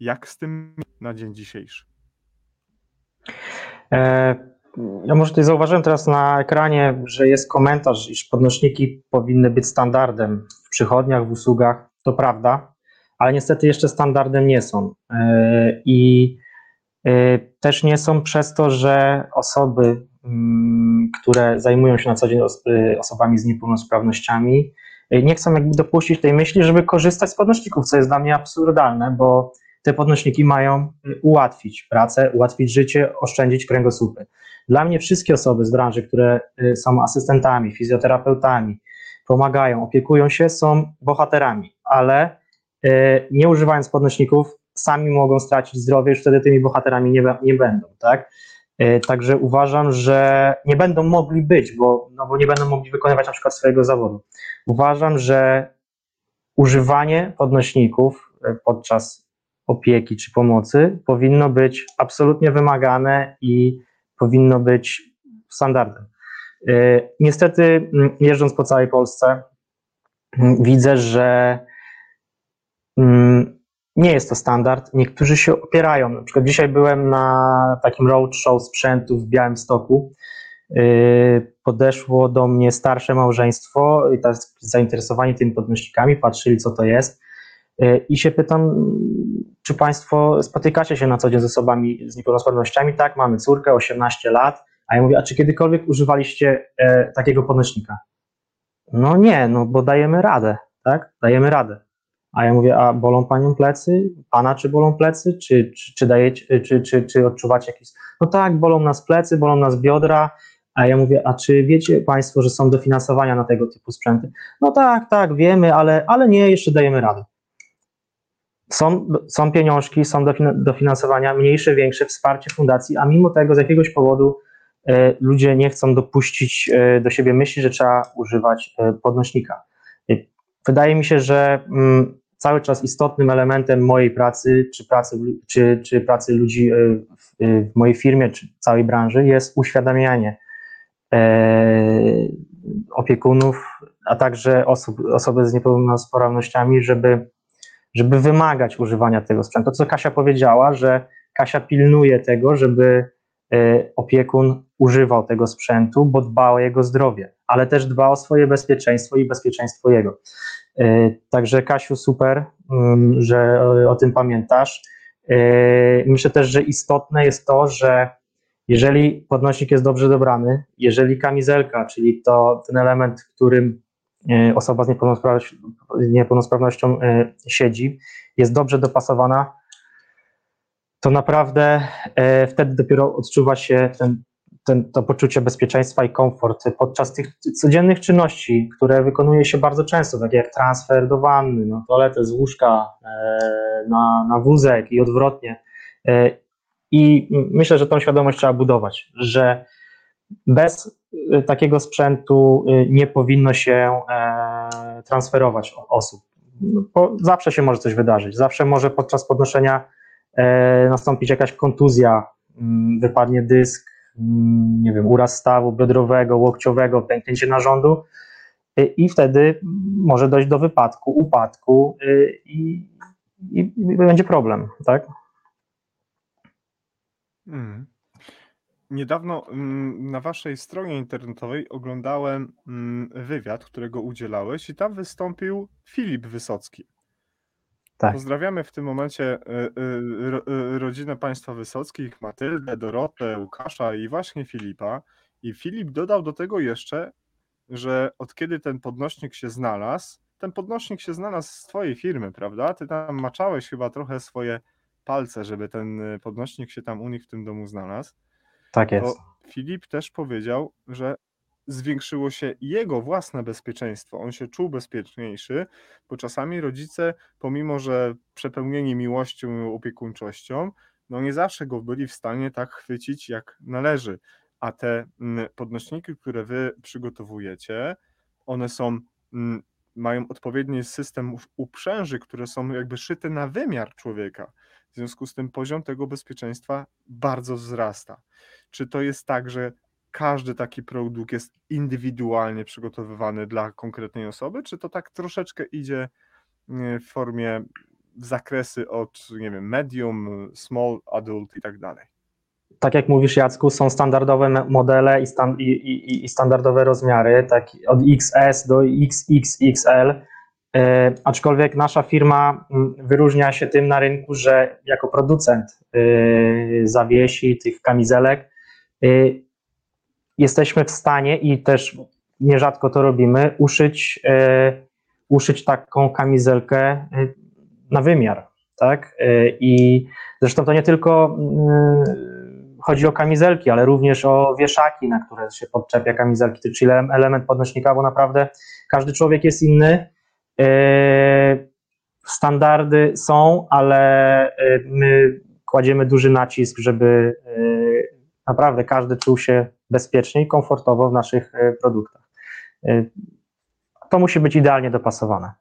Jak z tym na dzień dzisiejszy? E, ja może tutaj zauważyłem teraz na ekranie, że jest komentarz, iż podnośniki powinny być standardem w przychodniach, w usługach. To prawda, ale niestety jeszcze standardem nie są. E, I e, też nie są przez to, że osoby, mm, które zajmują się na co dzień osobami z niepełnosprawnościami, nie chcą jakby dopuścić tej myśli, żeby korzystać z podnośników, co jest dla mnie absurdalne, bo te podnośniki mają y, ułatwić pracę, ułatwić życie, oszczędzić kręgosłupy. Dla mnie wszystkie osoby z branży, które y, są asystentami, fizjoterapeutami, pomagają, opiekują się, są bohaterami, ale y, nie używając podnośników, sami mogą stracić zdrowie, już wtedy tymi bohaterami nie, nie będą, tak? Także uważam, że nie będą mogli być, bo, no bo nie będą mogli wykonywać na przykład swojego zawodu. Uważam, że używanie podnośników podczas opieki czy pomocy powinno być absolutnie wymagane i powinno być standardem. E, niestety, jeżdżąc po całej Polsce, widzę, że nie jest to standard. Niektórzy się opierają. Na przykład dzisiaj byłem na takim roadshow sprzętu w Białymstoku. Yy, podeszło do mnie starsze małżeństwo i tak zainteresowani tymi podnośnikami, patrzyli co to jest yy, i się pytam, czy Państwo spotykacie się na co dzień z osobami z niepełnosprawnościami? Tak, mamy córkę, 18 lat, a ja mówię, a czy kiedykolwiek używaliście e, takiego podnośnika? No nie, no bo dajemy radę, tak? Dajemy radę. A ja mówię, a bolą panią plecy? Pana czy bolą plecy? Czy, czy, czy, dajecie, czy, czy, czy odczuwacie jakieś. No tak, bolą nas plecy, bolą nas biodra. A ja mówię, a czy wiecie Państwo, że są dofinansowania na tego typu sprzęty? No tak, tak, wiemy, ale, ale nie, jeszcze dajemy radę. Są, są pieniążki, są dofinansowania, mniejsze, większe, wsparcie fundacji, a mimo tego z jakiegoś powodu e, ludzie nie chcą dopuścić e, do siebie myśli, że trzeba używać e, podnośnika. Wydaje mi się, że mm, cały czas istotnym elementem mojej pracy, czy pracy, czy, czy pracy ludzi w, w mojej firmie, czy całej branży jest uświadamianie opiekunów, a także osób, osoby z niepełnosprawnościami, żeby żeby wymagać używania tego sprzętu. To, co Kasia powiedziała, że Kasia pilnuje tego, żeby e, opiekun używał tego sprzętu, bo dba o jego zdrowie, ale też dba o swoje bezpieczeństwo i bezpieczeństwo jego. E, także Kasiu, super, że o tym pamiętasz. Myślę też, że istotne jest to, że jeżeli podnośnik jest dobrze dobrany, jeżeli kamizelka, czyli to ten element, którym osoba z niepełnosprawnością, niepełnosprawnością e, siedzi, jest dobrze dopasowana, to naprawdę e, wtedy dopiero odczuwa się ten, ten, to poczucie bezpieczeństwa i komfort podczas tych codziennych czynności, które wykonuje się bardzo często, takie jak transfer do wanny, no, toaletę z łóżka na, na wózek i odwrotnie. I myślę, że tą świadomość trzeba budować, że bez y, takiego sprzętu y, nie powinno się e, transferować osób. No, zawsze się może coś wydarzyć, zawsze może podczas podnoszenia e, nastąpić jakaś kontuzja, mm, wypadnie dysk, mm, nie wiem, uraz stawu biodrowego, łokciowego, pęknięcie narządu y, i wtedy może dojść do wypadku, upadku i, i, i będzie problem, tak? Hmm. Niedawno mm, na waszej stronie internetowej oglądałem mm, wywiad, którego udzielałeś i tam wystąpił Filip Wysocki. Tak. Pozdrawiamy w tym momencie y, y, y, rodzinę państwa Wysockich, Matyldę, Dorotę, Łukasza i właśnie Filipa. I Filip dodał do tego jeszcze, że od kiedy ten podnośnik się znalazł, ten podnośnik się znalazł z twojej firmy, prawda? Ty tam maczałeś chyba trochę swoje palce, żeby ten podnośnik się tam u nich w tym domu znalazł. Tak jest. Filip też powiedział, że zwiększyło się jego własne bezpieczeństwo. On się czuł bezpieczniejszy, bo czasami rodzice, pomimo że przepełnieni miłością i opiekuńczością, no nie zawsze go byli w stanie tak chwycić, jak należy. A te mm, podnośniki, które wy przygotowujecie, one są, mm, mają odpowiedni system uprzęży, które są jakby szyte na wymiar człowieka. W związku z tym poziom tego bezpieczeństwa bardzo wzrasta. Czy to jest tak, że każdy taki produkt jest indywidualnie przygotowywany dla konkretnej osoby, czy to tak troszeczkę idzie w formie zakresy od, nie wiem, medium, small, adult i tak dalej? Tak jak mówisz, Jacku, są standardowe modele i, stan i, i, i standardowe rozmiary, tak od XS do XXXL. E, aczkolwiek nasza firma mm, wyróżnia się tym na rynku, że jako producent e, zawiesi tych kamizelek e, jesteśmy w stanie i też nierzadko to robimy, uszyć, uszyć taką kamizelkę na wymiar. Tak? I zresztą to nie tylko mm, chodzi o kamizelki, ale również o wieszaki, na które się podczepia kamizelki, czyli element podnośnika, bo naprawdę każdy człowiek jest inny E, standardy są, ale e, my kładziemy duży nacisk, żeby e, naprawdę każdy czuł się bezpiecznie i komfortowo w naszych produktach. To musi być idealnie dopasowane.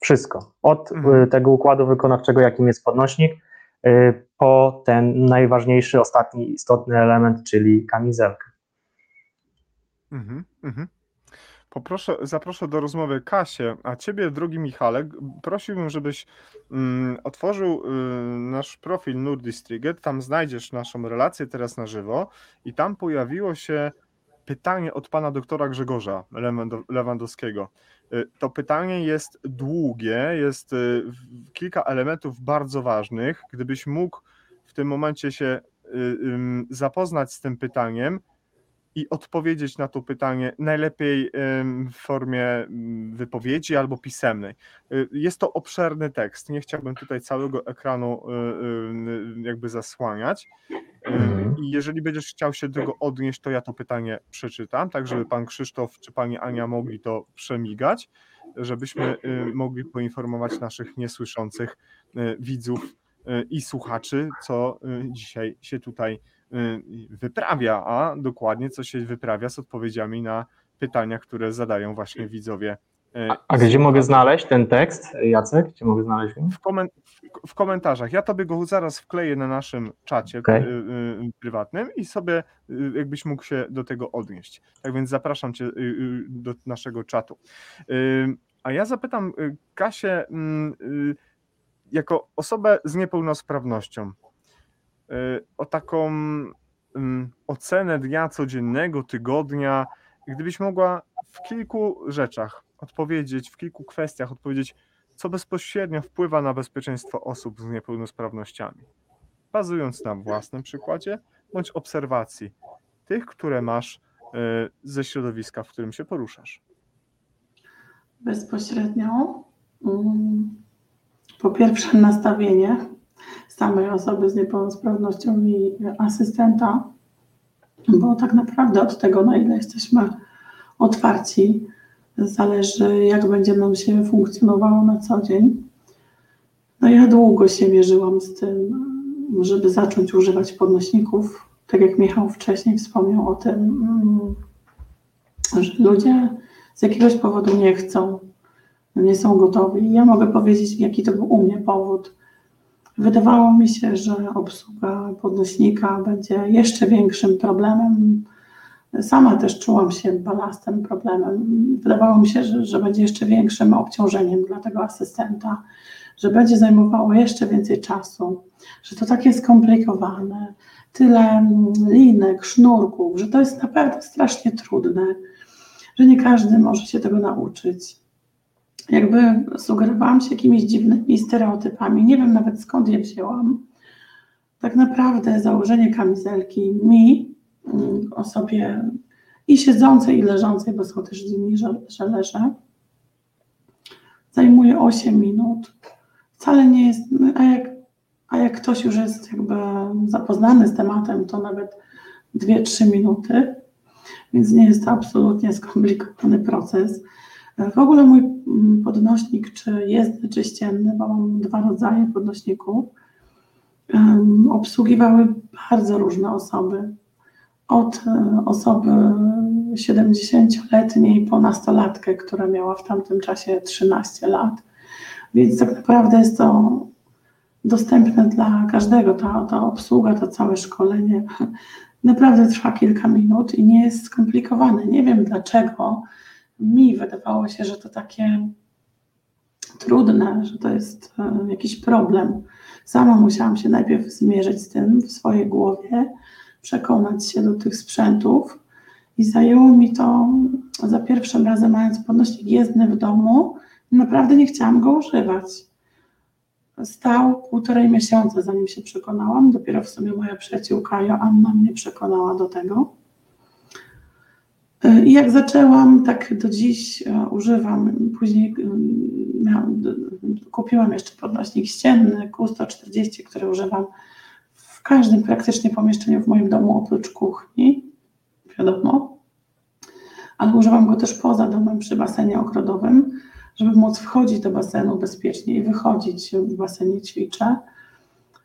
Wszystko. Od mhm. tego układu wykonawczego, jakim jest podnośnik, po ten najważniejszy, ostatni istotny element, czyli kamizelkę. Mhm, mhm. poproszę, zaproszę do rozmowy Kasię, a ciebie, drogi Michale, prosiłbym, żebyś mm, otworzył y, nasz profil Nurdistriget, tam znajdziesz naszą relację teraz na żywo i tam pojawiło się pytanie od pana doktora Grzegorza Lewandowskiego. Y, to pytanie jest długie, jest y, kilka elementów bardzo ważnych. Gdybyś mógł w tym momencie się zapoznać z tym pytaniem, i odpowiedzieć na to pytanie najlepiej w formie wypowiedzi albo pisemnej. Y, jest to obszerny tekst. Nie chciałbym tutaj całego ekranu y, y, jakby zasłaniać. Mhm. I jeżeli będziesz chciał się do tego odnieść, to ja to pytanie przeczytam, tak żeby pan Krzysztof czy pani Ania mogli to przemigać, żebyśmy mogli poinformować naszych niesłyszących widzów i słuchaczy, co dzisiaj się tutaj Y, wyprawia, a dokładnie co się wyprawia z odpowiedziami na pytania, które zadają właśnie widzowie. Y, a, a gdzie mogę znaleźć ten tekst, Jacek? Gdzie mogę znaleźć go? W, komen w komentarzach. Ja tobie go zaraz wkleję na naszym czacie okay. y, prywatnym i sobie jakbyś mógł się do tego odnieść. Tak więc zapraszam cię do naszego czatu. A ja zapytam Kasię mm, jako osobę z niepełnosprawnością. Y, o taką mm, ocenę dnia codziennego, tygodnia, gdybyś mogła w kilku rzeczach odpowiedzieć, w kilku kwestiach odpowiedzieć, co bezpośrednio wpływa na bezpieczeństwo osób z niepełnosprawnościami, bazując na własnym przykładzie bądź obserwacji tych, które masz y, ze środowiska, w którym się poruszasz. Bezpośrednio. Mm, po pierwsze, nastawienie samej osoby z niepełnosprawnością i asystenta, bo tak naprawdę od tego, na ile jesteśmy otwarci, zależy, jak będzie nam się funkcjonowało na co dzień. No ja długo się mierzyłam z tym, żeby zacząć używać podnośników. Tak jak Michał wcześniej wspomniał o tym, że ludzie z jakiegoś powodu nie chcą, nie są gotowi. Ja mogę powiedzieć, jaki to był u mnie powód. Wydawało mi się, że obsługa podnośnika będzie jeszcze większym problemem. Sama też czułam się balastem, problemem. Wydawało mi się, że, że będzie jeszcze większym obciążeniem dla tego asystenta, że będzie zajmowało jeszcze więcej czasu, że to takie skomplikowane, tyle linek, sznurków, że to jest naprawdę strasznie trudne, że nie każdy może się tego nauczyć jakby sugerowałam się jakimiś dziwnymi stereotypami. Nie wiem nawet skąd je wzięłam. Tak naprawdę założenie kamizelki mi, mm, osobie i siedzącej, i leżącej, bo są też dni, że, że leżę, zajmuje 8 minut. Wcale nie jest, a jak, a jak ktoś już jest jakby zapoznany z tematem, to nawet 2-3 minuty, więc nie jest to absolutnie skomplikowany proces. W ogóle mój mm, podnośnik, czy jezdny, czy ścienny, bo mam dwa rodzaje podnośników, obsługiwały bardzo różne osoby. Od e, osoby 70-letniej po nastolatkę, która miała w tamtym czasie 13 lat. Więc tak naprawdę jest to dostępne dla każdego. Ta, ta obsługa, to całe szkolenie naprawdę trwa kilka minut i nie jest skomplikowane. Nie wiem dlaczego mi wydawało się, że to takie trudne, że to jest e, jakiś problem. Sama musiałam się najpierw zmierzyć z tym w swojej głowie, przekonać się do tych sprzętów i zajęło mi to za pierwszym razem, mając podnośnik jezdny w domu, naprawdę nie chciałam go używać. Stał półtorej miesiąca, zanim się przekonałam. Dopiero w sumie moja przyjaciółka Joanna mnie przekonała do tego. I jak zaczęłam, tak do dziś e, używam. Później e, miałam, kupiłam jeszcze podnośnik ścienny Q140, który używam w każdym praktycznie pomieszczeniu w moim domu oprócz kuchni, wiadomo. Ale używam go też poza domem przy basenie ogrodowym, żeby móc wchodzić do basenu bezpiecznie i wychodzić w basenie ćwiczę.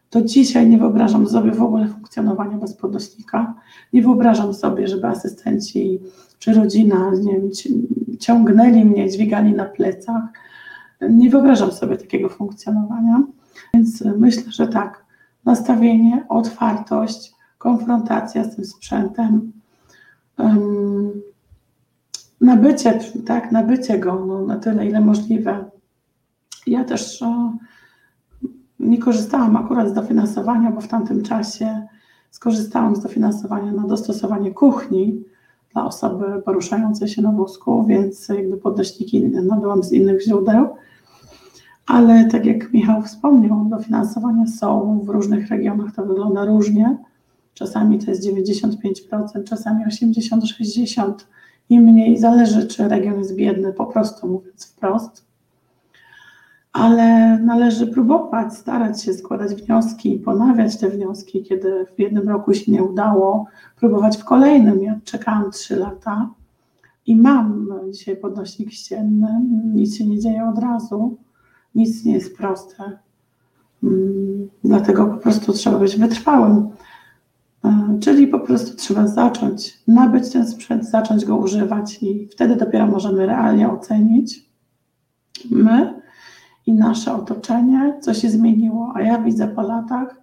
To dzisiaj nie wyobrażam sobie w ogóle funkcjonowania bez podnośnika. Nie wyobrażam sobie, żeby asystenci czy rodzina nie wiem, ciągnęli mnie, dźwigali na plecach. Nie wyobrażam sobie takiego funkcjonowania, więc myślę, że tak, nastawienie, otwartość, konfrontacja z tym sprzętem. Um, nabycie, tak, nabycie go no, na tyle, ile możliwe. Ja też o, nie korzystałam akurat z dofinansowania, bo w tamtym czasie skorzystałam z dofinansowania na dostosowanie kuchni dla osoby poruszającej się na wózku, więc jakby podnośniki nabyłam z innych źródeł. Ale tak jak Michał wspomniał, dofinansowania są w różnych regionach, to wygląda różnie. Czasami to jest 95%, czasami 80-60% i mniej. Zależy, czy region jest biedny, po prostu mówiąc wprost. Ale należy próbować, starać się składać wnioski, ponawiać te wnioski, kiedy w jednym roku się nie udało, próbować w kolejnym. Ja czekałam 3 lata i mam dzisiaj podnośnik ścienny, nic się nie dzieje od razu, nic nie jest proste. Mm, Dlatego po prostu trzeba być wytrwałym. E, Czyli po prostu trzeba zacząć nabyć ten sprzęt, zacząć go używać i wtedy dopiero możemy realnie ocenić my i nasze otoczenie, co się zmieniło. A ja widzę po latach,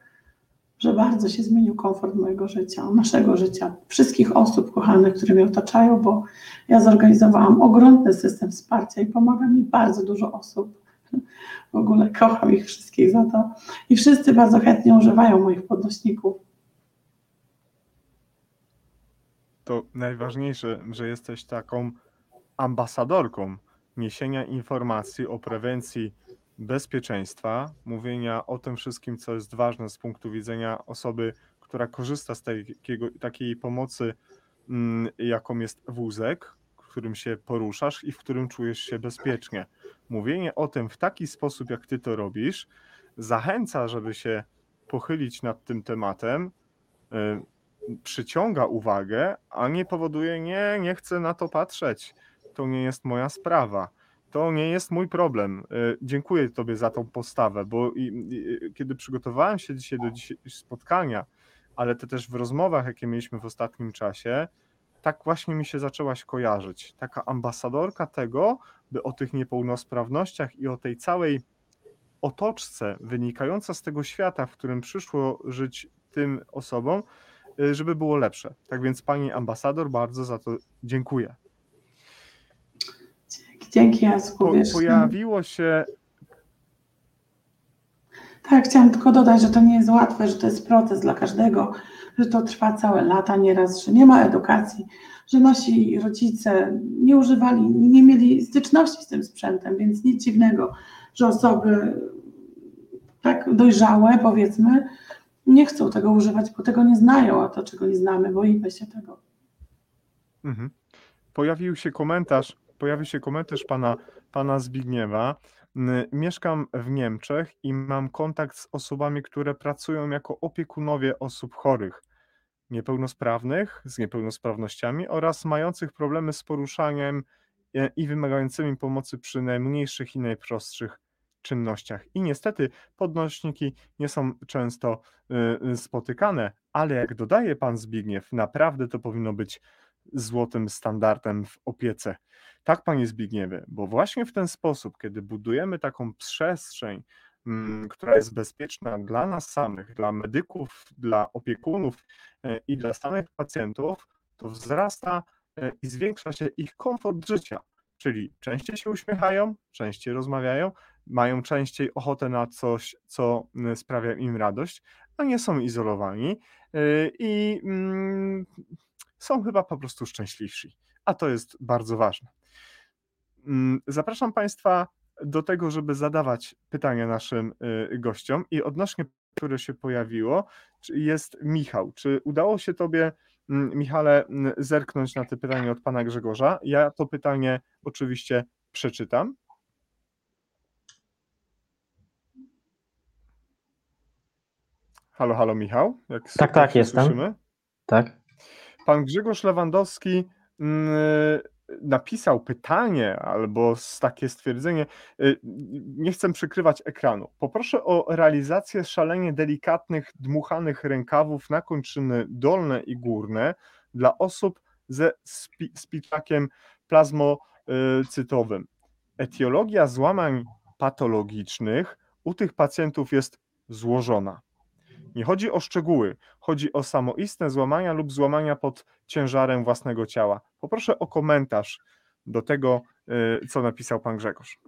że bardzo się zmienił komfort mojego życia, naszego życia, wszystkich osób kochanych, które mnie otaczają, bo ja zorganizowałam ogromny system wsparcia i pomaga mi bardzo dużo osób. W ogóle kocham ich wszystkich za to. I wszyscy bardzo chętnie używają moich podnośników. To najważniejsze, że jesteś taką ambasadorką niesienia informacji o prewencji bezpieczeństwa, mówienia o tym wszystkim, co jest ważne z punktu widzenia osoby, która korzysta z takiego, takiej pomocy, mm, jaką jest wózek, którym się poruszasz i w którym czujesz się bezpiecznie. Mówienie o tym w taki sposób, jak ty to robisz, zachęca, żeby się pochylić nad tym tematem, y, przyciąga uwagę, a nie powoduje, nie, nie chcę na to patrzeć, to nie jest moja sprawa, to nie jest mój problem. Y, Dziękuję Tobie za tą postawę, bo kiedy przygotowałem się dzisiaj do spotkania, ale to też w rozmowach, jakie mieliśmy w ostatnim czasie, tak właśnie mi się zaczęłaś kojarzyć. Taka ambasadorka tego, by o tych niepełnosprawnościach i o tej całej otoczce wynikająca z tego świata, w którym przyszło żyć tym osobom, y, żeby było lepsze. Tak więc Pani ambasador, bardzo za to dziękuję. Dzięki, dzięki Jacku. Po, wiesz, pojawiło się Tak, chciałam tylko dodać, że to nie jest łatwe, że to jest proces dla każdego, że to trwa całe lata nieraz, że nie ma edukacji, że nasi rodzice nie używali, nie mieli styczności z tym sprzętem, więc nic dziwnego, że osoby tak dojrzałe, powiedzmy, nie chcą tego używać, bo tego nie znają, a to czego nie znamy, boimy się tego. Mhm. Pojawił się komentarz, pojawił się komentarz pana, pana Zbigniewa. Mieszkam w Niemczech i mam kontakt z osobami, które pracują jako opiekunowie osób chorych, niepełnosprawnych, z niepełnosprawnościami oraz mających problemy z poruszaniem e, i wymagającymi pomocy przy najmniejszych i najprostszych czynnościach. I niestety podnośniki nie są często y, spotykane, ale jak dodaje pan Zbigniew, naprawdę to powinno być złotym standardem w opiece. Tak, panie Zbigniewie, bo właśnie w ten sposób, kiedy budujemy taką przestrzeń, mm, która jest bezpieczna dla nas samych, dla medyków, dla opiekunów e, i dla samych pacjentów, to wzrasta e, i zwiększa się ich komfort życia. Czyli częściej się uśmiechają, częściej rozmawiają, mają częściej ochotę na coś, co sprawia im radość, a nie są izolowani e, i mm, są chyba po prostu szczęśliwsi. A to jest bardzo ważne. Mm, Zapraszam Państwa do tego, żeby zadawać pytania naszym y, gościom i odnośnie, które się pojawiło, jest Michał. Czy udało się Tobie, mm, Michale, mm, zerknąć na te pytanie od Pana Grzegorza? Ja to pytanie oczywiście przeczytam. Halo, halo Michał? Jak Tak, tak, jestem. Słyszymy? Tak? Pan Grzegorz Lewandowski mm, napisał pytanie albo takie stwierdzenie. y, Nie chcę przykrywać ekranu. Poproszę o realizację szalenie delikatnych, dmuchanych rękawów na kończyny dolne i górne dla osób ze spi- spiczakiem plazmocytowym. Etiologia złamań patologicznych u tych pacjentów jest złożona. Nie chodzi o szczegóły, chodzi o samoistne złamania lub złamania pod ciężarem własnego ciała. Poproszę o komentarz do tego, co napisał pan Grzegorz?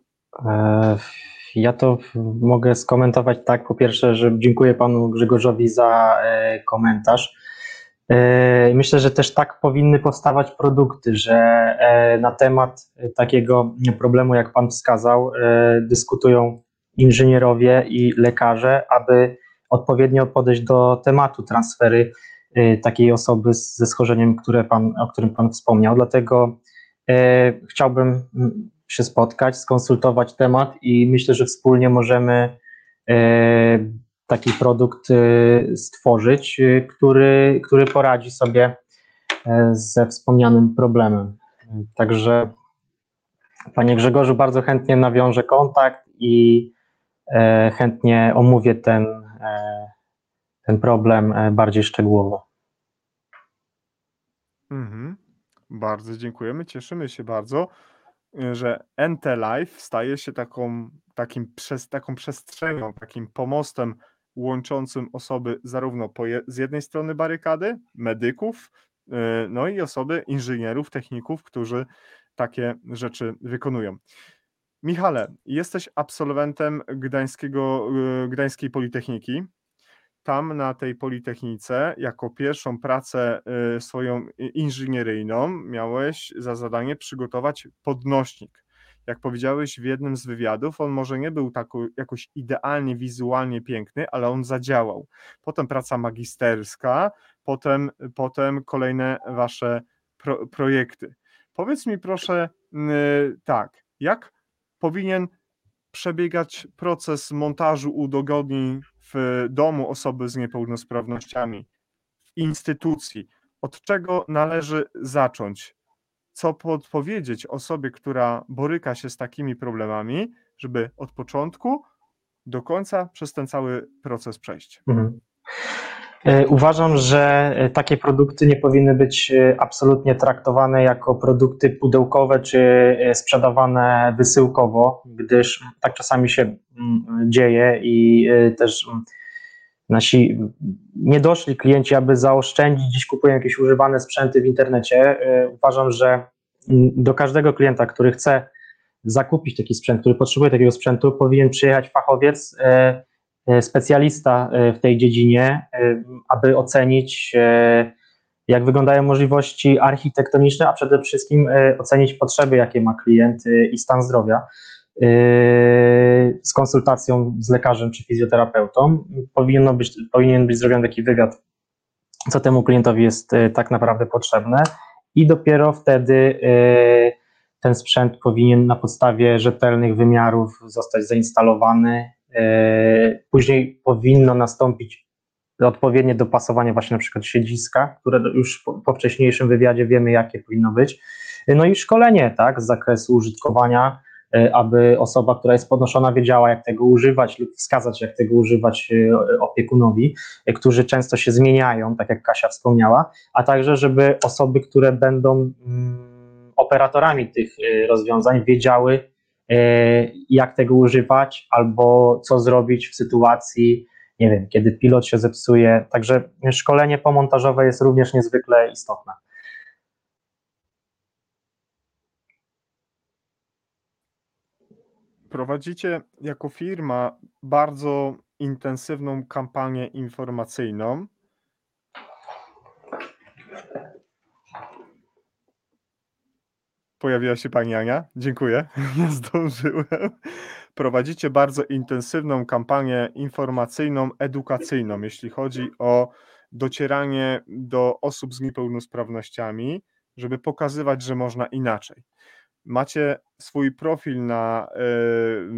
Ja to mogę skomentować tak. Po pierwsze, że dziękuję panu Grzegorzowi za komentarz. Myślę, że też tak powinny powstawać produkty, że na temat takiego problemu, jak Pan wskazał, dyskutują inżynierowie i lekarze, aby odpowiednio podejść do tematu transfery takiej osoby ze schorzeniem, które pan, o którym Pan wspomniał. Dlatego chciałbym się spotkać, skonsultować temat i myślę, że wspólnie możemy taki produkt y, stworzyć, y, który, który poradzi sobie ze wspomnianym problemem. Także Panie Grzegorzu, bardzo chętnie nawiążę kontakt i chętnie omówię ten, ten problem bardziej szczegółowo. Mhm. Bardzo dziękujemy, cieszymy się bardzo, że NT Live staje się taką, takim, przez, taką przestrzenią, takim pomostem łączącym osoby zarówno je, z jednej strony barykady, medyków, no i osoby inżynierów, techników, którzy takie rzeczy wykonują. Michale, jesteś absolwentem Gdańskiego, y, Gdańskiej Politechniki. Tam na tej Politechnice, jako pierwszą pracę y, swoją inżynieryjną, miałeś za zadanie przygotować podnośnik jak powiedziałeś w jednym z wywiadów, on może nie był tak jakoś idealnie wizualnie piękny, ale on zadziałał. Potem praca magisterska, potem, potem kolejne wasze pro, projekty. Powiedz mi proszę yy, tak, jak powinien przebiegać proces montażu udogodnień w domu osoby z niepełnosprawnościami, w instytucji? Od czego należy zacząć? co podpowiedzieć osobie, która boryka się z takimi problemami, żeby od początku do końca przez ten cały proces przejść? Mhm. E, uważam, że e, takie produkty nie powinny być e, absolutnie traktowane jako produkty pudełkowe czy sprzedawane wysyłkowo, gdyż tak czasami się mm, dzieje i też mm, nasi niedoszli klienci, aby zaoszczędzić, dziś kupują jakieś używane sprzęty w internecie. Uważam, że do każdego klienta, który chce zakupić taki sprzęt, który potrzebuje takiego sprzętu, powinien przyjechać fachowiec, specjalista w tej dziedzinie, aby ocenić, jak wyglądają możliwości architektoniczne, a przede wszystkim ocenić potrzeby, jakie ma klient i stan zdrowia. Z konsultacją z lekarzem czy fizjoterapeutą. Powinno być, powinien być zrobiony taki wywiad, co temu klientowi jest tak naprawdę potrzebne, i dopiero wtedy ten sprzęt powinien na podstawie rzetelnych wymiarów zostać zainstalowany. Później powinno nastąpić odpowiednie dopasowanie właśnie na przykład siedziska, które już po, wcześniejszym wywiadzie wiemy, jakie powinno być. No i szkolenie, tak, z zakresu użytkowania, E, aby osoba, która jest podnoszona, wiedziała, jak tego używać lub wskazać, jak tego używać e, opiekunowi, e, którzy często się zmieniają, tak jak Kasia wspomniała, a także, żeby osoby, które będą mm, operatorami tych rozwiązań, wiedziały, jak tego używać albo co zrobić w sytuacji, nie wiem, kiedy pilot się zepsuje. Także szkolenie pomontażowe jest również niezwykle istotne. prowadzicie jako firma bardzo intensywną kampanię informacyjną. Pojawiła się pani Ania. Dziękuję. Nie zdążyłem. Prowadzicie bardzo intensywną kampanię informacyjną, edukacyjną, jeśli chodzi o docieranie do osób z niepełnosprawnościami, żeby pokazywać, że można inaczej macie swój profil na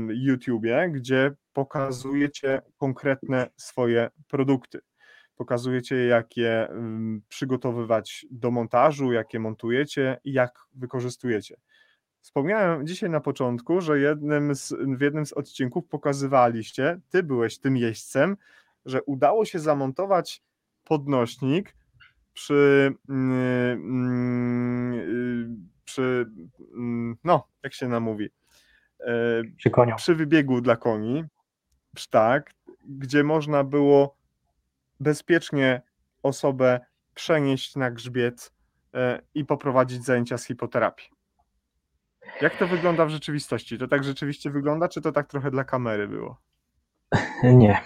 YouTubie, gdzie pokazujecie konkretne swoje produkty. Pokazujecie, jak je przygotowywać do montażu, jak je montujecie i jak wykorzystujecie. Wspomniałem dzisiaj na początku, że jednym z, w jednym z odcinków pokazywaliście, ty byłeś tym jeźdźcem, że udało się zamontować podnośnik przy, przy no, jak się namówi, e, przy, koniu. przy wybiegu dla koni, tak, gdzie można było bezpiecznie osobę przenieść na grzbiet e, i poprowadzić zajęcia z hipoterapii. Jak to wygląda w rzeczywistości? To tak rzeczywiście wygląda, czy to tak trochę dla kamery było? Nie.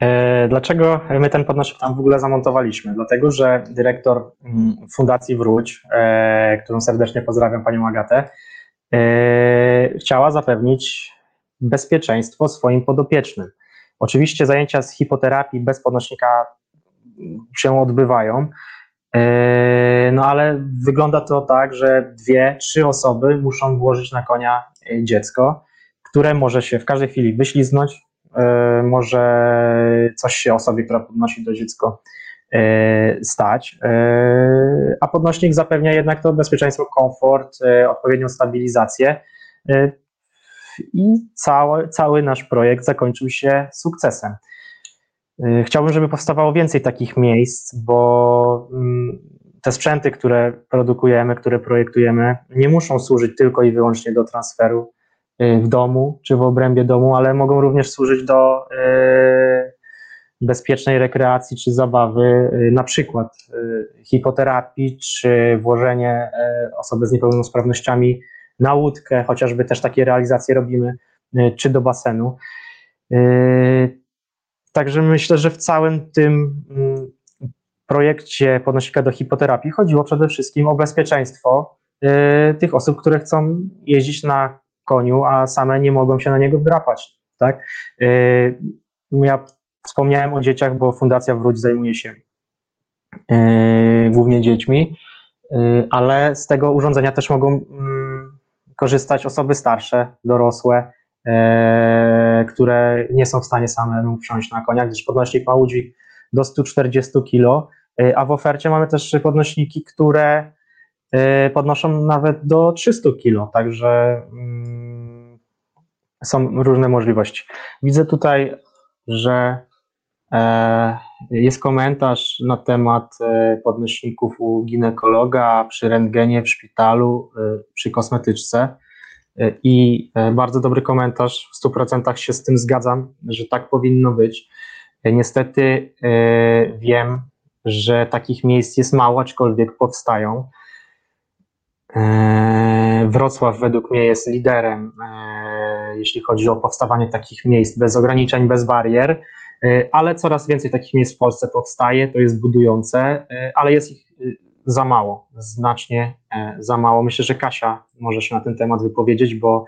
E, dlaczego my ten podnośnik tam w ogóle zamontowaliśmy? Dlatego, że dyrektor mm, Fundacji Wróć, e, którą serdecznie pozdrawiam, panią Agatę, chciała zapewnić bezpieczeństwo swoim podopiecznym. Oczywiście zajęcia z hipoterapii bez podnośnika się odbywają, no ale wygląda to tak, że dwie, trzy osoby muszą włożyć na konia dziecko, które może się w każdej chwili wyśliznąć, E, może coś się osobie, która podnosi to dziecko stać, a podnośnik zapewnia jednak to bezpieczeństwo, komfort, odpowiednią stabilizację i cały, cały nasz projekt zakończył się sukcesem. Chciałbym, żeby powstawało więcej takich miejsc, bo mm, te sprzęty, które produkujemy, które projektujemy, nie muszą służyć tylko i wyłącznie do transferu Y, w domu czy w obrębie domu, ale mogą również służyć do y, bezpiecznej rekreacji czy zabawy, y, na przykład hipoterapii, czy włożenie osoby z niepełnosprawnościami na łódkę, chociażby też takie realizacje robimy, czy do basenu. Także myślę, że w całym tym mm, projekcie podnosika do hipoterapii chodziło przede wszystkim o bezpieczeństwo tych osób, które chcą jeździć na koniu, a same nie mogą się na niego wdrapać. Tak? Y, ja wspomniałem o dzieciach, bo Fundacja Wróć zajmuje się y, głównie dziećmi, y, ale z tego urządzenia też mogą mm, korzystać osoby starsze, dorosłe, które nie są w stanie same wsiąść na konia, gdyż podnośnik ma udźwig do 140 kg, a w ofercie mamy też podnośniki, które Y, podnoszą nawet do 300 kg, także mm, są różne możliwości. Widzę tutaj, że e, jest komentarz na temat e, podnośników u ginekologa przy rentgenie w szpitalu, e, przy kosmetyczce. I bardzo dobry komentarz, w 100% się z tym zgadzam, że tak powinno być. Niestety wiem, że takich miejsc jest mało, aczkolwiek powstają. E, Wrocław według mnie jest liderem, e, jeśli chodzi o powstawanie takich miejsc bez ograniczeń, bez barier, e, ale coraz więcej takich miejsc w Polsce powstaje, to jest budujące, ale jest ich za mało, znacznie za mało. Myślę, że Kasia może się na ten temat wypowiedzieć, bo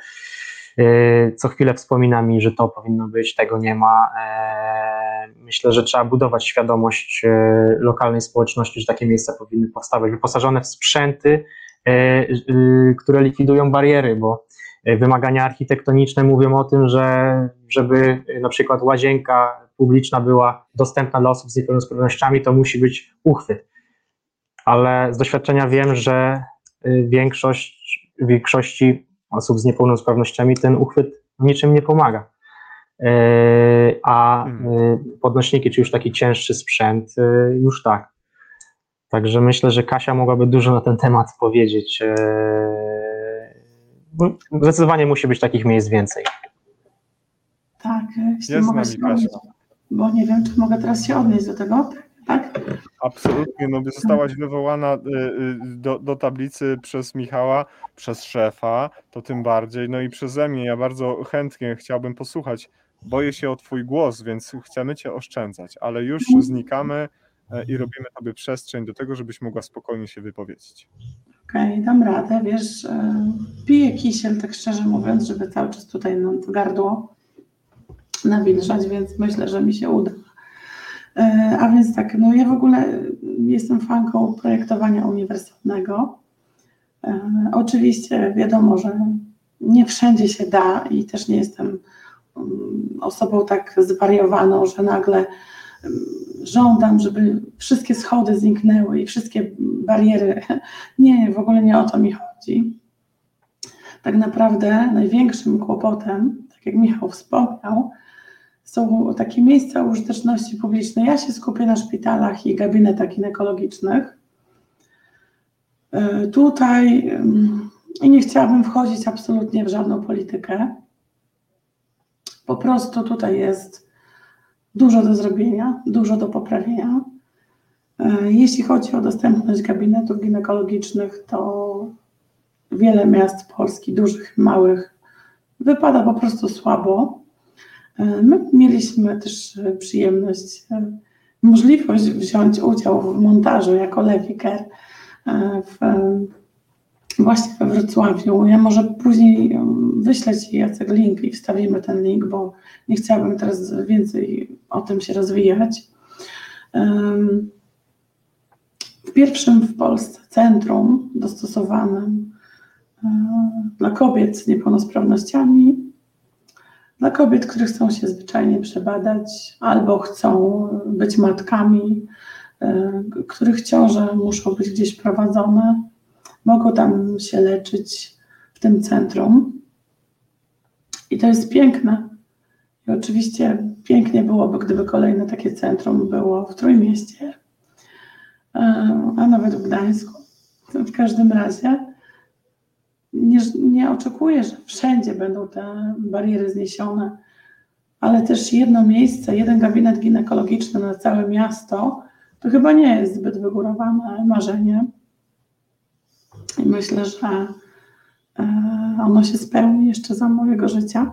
co chwilę wspomina mi, że to powinno być, tego nie ma. Myślę, że trzeba budować świadomość lokalnej społeczności, że takie miejsca powinny powstawać, wyposażone w sprzęty, E, e, które likwidują bariery, bo e, wymagania architektoniczne mówią o tym, że żeby na przykład łazienka publiczna była dostępna dla osób z niepełnosprawnościami, to musi być uchwyt. Ale z doświadczenia wiem, że większość, większości osób z niepełnosprawnościami ten uchwyt niczym nie pomaga. A hmm. podnośniki, czy już taki cięższy sprzęt, już tak. Także myślę, że Kasia mogłaby dużo na ten temat powiedzieć. E, zdecydowanie musi być takich miejsc więcej. Tak, jeśli Jest mogę się bo nie wiem, czy mogę teraz się odnieść do tego, tak? Absolutnie, no by zostałaś wywołana e, e, do, do tablicy przez Michała, przez szefa, to tym bardziej, no i przeze mnie, ja bardzo chętnie chciałbym posłuchać, boję się o twój głos, więc chcemy cię oszczędzać, ale już mhm. znikamy E, i robimy tobie przestrzeń do tego, żebyś mogła spokojnie się wypowiedzieć. Okej, okay, dam radę. Wiesz, e, piję kisiel, tak szczerze mówiąc, żeby cały czas tutaj nam w gardło nawilżać, więc myślę, że mi się uda. E, a więc tak, no ja w ogóle jestem fanką projektowania uniwersalnego. Oczywiście wiadomo, że nie wszędzie się da i też nie jestem mm, osobą tak zwariowaną, że nagle żądam, żeby wszystkie schody zniknęły i wszystkie bariery. Nie, w ogóle nie o to mi chodzi. Tak naprawdę największym kłopotem, tak jak Michał wspomniał, są takie miejsca użyteczności publicznej. Ja się skupię na szpitalach i gabinetach ginekologicznych. E, tutaj i nie chciałabym wchodzić absolutnie w żadną politykę. Po prostu tutaj jest dużo do zrobienia, dużo do poprawienia. E, jeśli chodzi o dostępność gabinetów ginekologicznych, to wiele miast Polski, dużych, małych, wypada po prostu słabo. My mieliśmy też przyjemność, możliwość wziąć udział w montażu jako Lewiker w, właśnie we Wrocławiu. Ja może później wyślę Ci Jacek link i wstawimy ten link, bo nie chciałabym teraz więcej o tym się rozwijać. W pierwszym w Polsce centrum dostosowanym dla kobiet z niepełnosprawnościami, dla kobiet, które chcą się zwyczajnie przebadać albo chcą być matkami, których ciąże muszą być gdzieś prowadzone, mogą tam się leczyć w tym centrum. I to jest piękne. I oczywiście pięknie byłoby, gdyby kolejne takie centrum było w Trójmieście, a nawet w Gdańsku. W każdym razie nie, nie oczekuję, że wszędzie będą te bariery zniesione, ale też jedno miejsce, jeden gabinet ginekologiczny na całe miasto, to chyba nie jest zbyt wygórowane marzenie. I myślę, że e, ono się spełni jeszcze za mojego życia.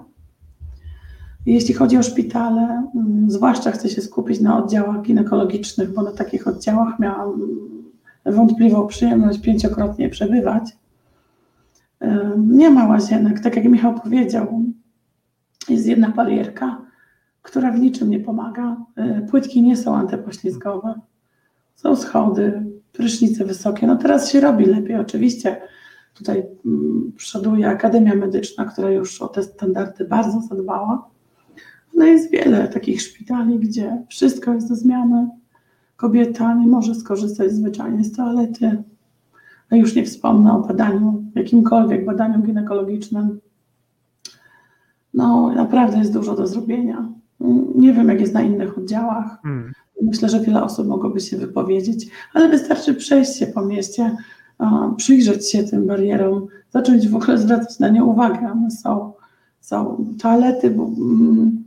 Jeśli chodzi o szpitale, mm, zwłaszcza chcę się skupić na oddziałach ginekologicznych, bo na takich oddziałach miałam wątpliwą przyjemność pięciokrotnie przebywać. Nie ma łazienek, tak jak Michał powiedział. Jest jedna barierka, która w niczym nie pomaga. E, płytki nie są antypoślizgowe. Są schody, prysznice wysokie. No teraz się robi lepiej, oczywiście. Tutaj mm, przoduje Akademia Medyczna, która już o te standardy bardzo zadbała. No jest wiele takich szpitali, gdzie wszystko jest do zmiany. Kobieta nie może skorzystać zwyczajnie z toalety. No już nie wspomnę o badaniu, jakimkolwiek badaniu ginekologicznym. No naprawdę jest dużo do zrobienia. Nie wiem, jak jest na innych oddziałach. Hmm. Myślę, że wiele osób mogłoby się wypowiedzieć, ale wystarczy przejść się po mieście, przyjrzeć się tym barierom, zacząć w ogóle zwracać na nie uwagę. One są, są toalety, mm,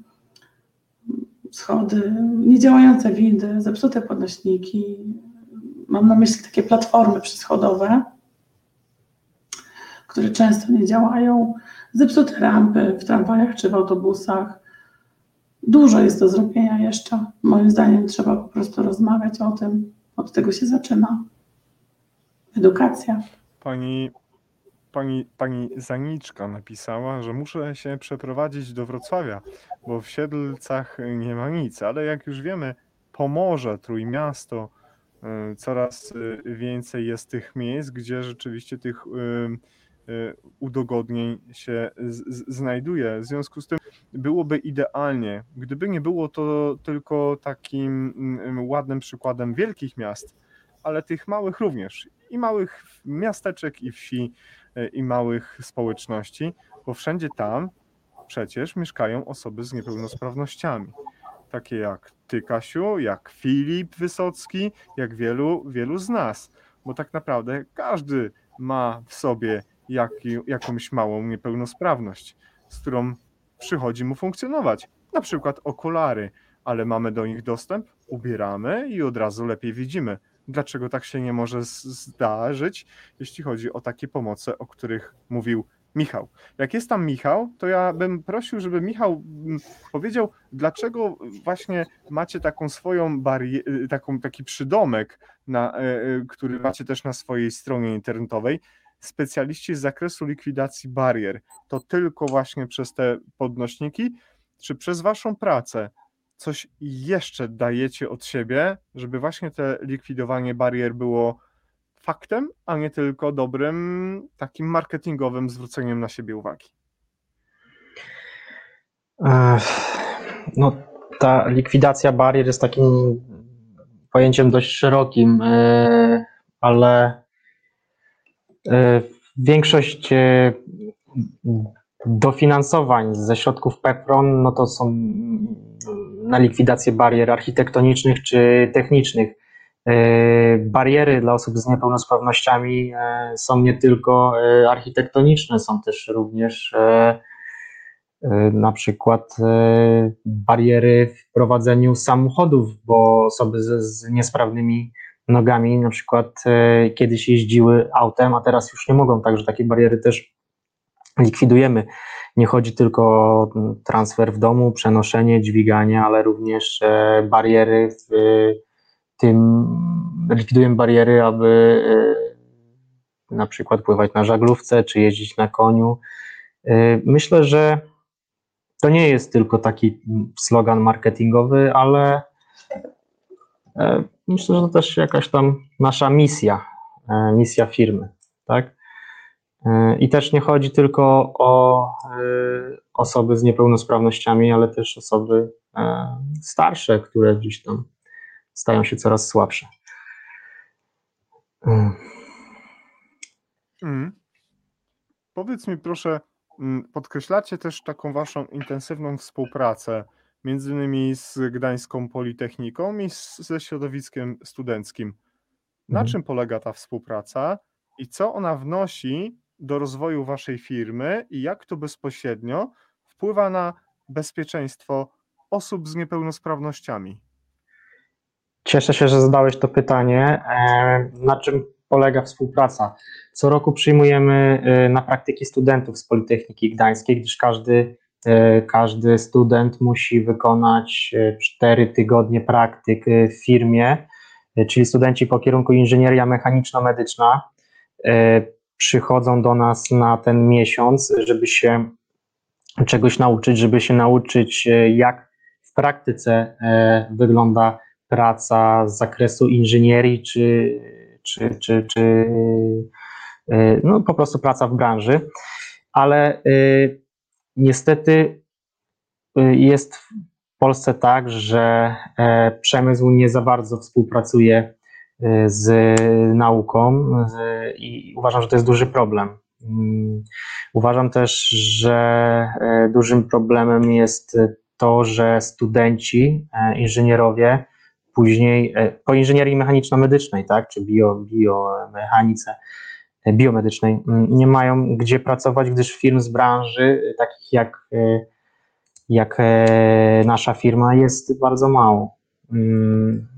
schody, niedziałające windy, zepsute podnośniki. Mam na myśli takie platformy przyschodowe, które często nie działają, zepsute rampy w tramwajach czy w autobusach. Dużo jest do zrobienia jeszcze. Moim zdaniem trzeba po prostu rozmawiać o tym. Od tego się zaczyna. Edukacja. Pani, pani, pani Zaniczka napisała, że muszę się przeprowadzić do Wrocławia, bo w Siedlcach nie ma nic, ale jak już wiemy, Pomorze, Trójmiasto, y, coraz y, więcej jest tych miejsc, gdzie rzeczywiście tych y, udogodnień się znajduje. W związku z tym byłoby idealnie, gdyby nie było to tylko takim mm, ładnym przykładem wielkich miast, ale tych małych również, i małych miasteczek, i wsi, y, i małych społeczności, bo wszędzie tam przecież mieszkają osoby z niepełnosprawnościami. Takie jak ty, Kasiu, jak Filip Wysocki, jak wielu, wielu z nas. Bo tak naprawdę każdy ma w sobie jak, jakąś małą niepełnosprawność, z którą przychodzi mu funkcjonować. Na przykład okulary, ale mamy do nich dostęp, ubieramy i od razu lepiej widzimy. Dlaczego tak się nie może zdarzyć, jeśli chodzi o takie pomoce, o których mówił Michał. Jak jest tam Michał, to ja bym prosił, żeby Michał mm, powiedział, dlaczego właśnie macie taką swoją barierę, taką, taki przydomek, na, e, e, który macie też na swojej stronie internetowej, specjaliści z zakresu likwidacji barier, to tylko właśnie przez te podnośniki, czy przez Waszą pracę coś jeszcze dajecie od siebie, żeby właśnie te likwidowanie barier było faktem, a nie tylko dobrym takim marketingowym zwróceniem na siebie uwagi? No, ta likwidacja barier jest takim pojęciem dość szerokim, e, ale większość e, dofinansowań ze środków PEPRON no to są na likwidację barier architektonicznych czy technicznych. E, bariery dla osób z niepełnosprawnościami są nie tylko architektoniczne, są też również na przykład bariery w prowadzeniu samochodów, bo osoby z niesprawnymi nogami, na przykład e, kiedyś jeździły autem, a teraz już nie mogą, także takie bariery też likwidujemy. Nie chodzi tylko o transfer w domu, przenoszenie, dźwiganie, ale również e, bariery w tym, likwidujemy bariery, aby na przykład pływać na żaglówce czy jeździć na koniu. Myślę, że to nie jest tylko taki slogan marketingowy, ale e, myślę, że to też jakaś tam nasza misja, e, misja firmy, tak? E, I też nie chodzi tylko o osoby z niepełnosprawnościami, ale też osoby starsze, które gdzieś tam stają się coraz słabsze. Mm. Powiedz mi proszę, Mm, podkreślacie też taką waszą intensywną współpracę, między innymi z Gdańską Politechniką i z, ze środowiskiem studenckim. Na Mhm. czym polega ta współpraca i co ona wnosi do rozwoju waszej firmy i jak to bezpośrednio wpływa na bezpieczeństwo osób z niepełnosprawnościami? Cieszę się, że zadałeś to pytanie. E, na czym polega współpraca? Co roku przyjmujemy y, na praktyki studentów z Politechniki Gdańskiej, gdyż każdy, każdy student musi wykonać 4 y, tygodnie praktyk w firmie, czyli studenci po kierunku inżynieria mechaniczno-medyczna przychodzą do nas na ten miesiąc, żeby się czegoś nauczyć, żeby się nauczyć, jak w praktyce wygląda praca z zakresu inżynierii czy, czy, czy, czy E, no po prostu praca w branży, ale e, niestety e, jest w Polsce tak, że przemysł nie za bardzo współpracuje z nauką i uważam, że to jest duży problem. Mm, uważam też, że dużym problemem jest to, że studenci, inżynierowie później po inżynierii mechaniczno-medycznej, tak, czy bio, biomechanice, biomedycznej mm, nie mają gdzie pracować, gdyż firm z branży, y, takich jak, y, jak e, nasza firma, jest bardzo mało. Mm,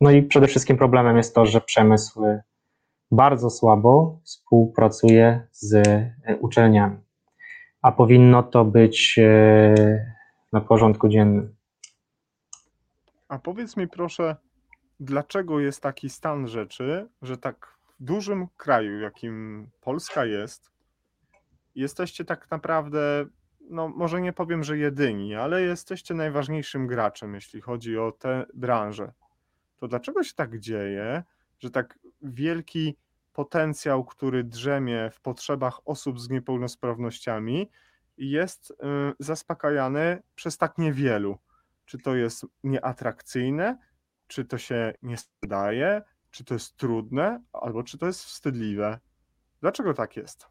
no i przede wszystkim problemem jest to, że przemysł bardzo słabo współpracuje z e, uczelniami, a powinno to być e, na porządku dziennym. A powiedz mi proszę, dlaczego jest taki stan rzeczy, że tak dużym kraju, jakim Polska jest, jesteście tak naprawdę, no może nie powiem, że jedyni, ale jesteście najważniejszym graczem, jeśli chodzi o tę branżę. To dlaczego się tak dzieje, że tak wielki potencjał, który drzemie w potrzebach osób z niepełnosprawnościami, jest y, zaspokajany przez tak niewielu? Czy to jest nieatrakcyjne? Czy to się nie sprzedaje? Czy to jest trudne, albo czy to jest wstydliwe. Dlaczego tak jest?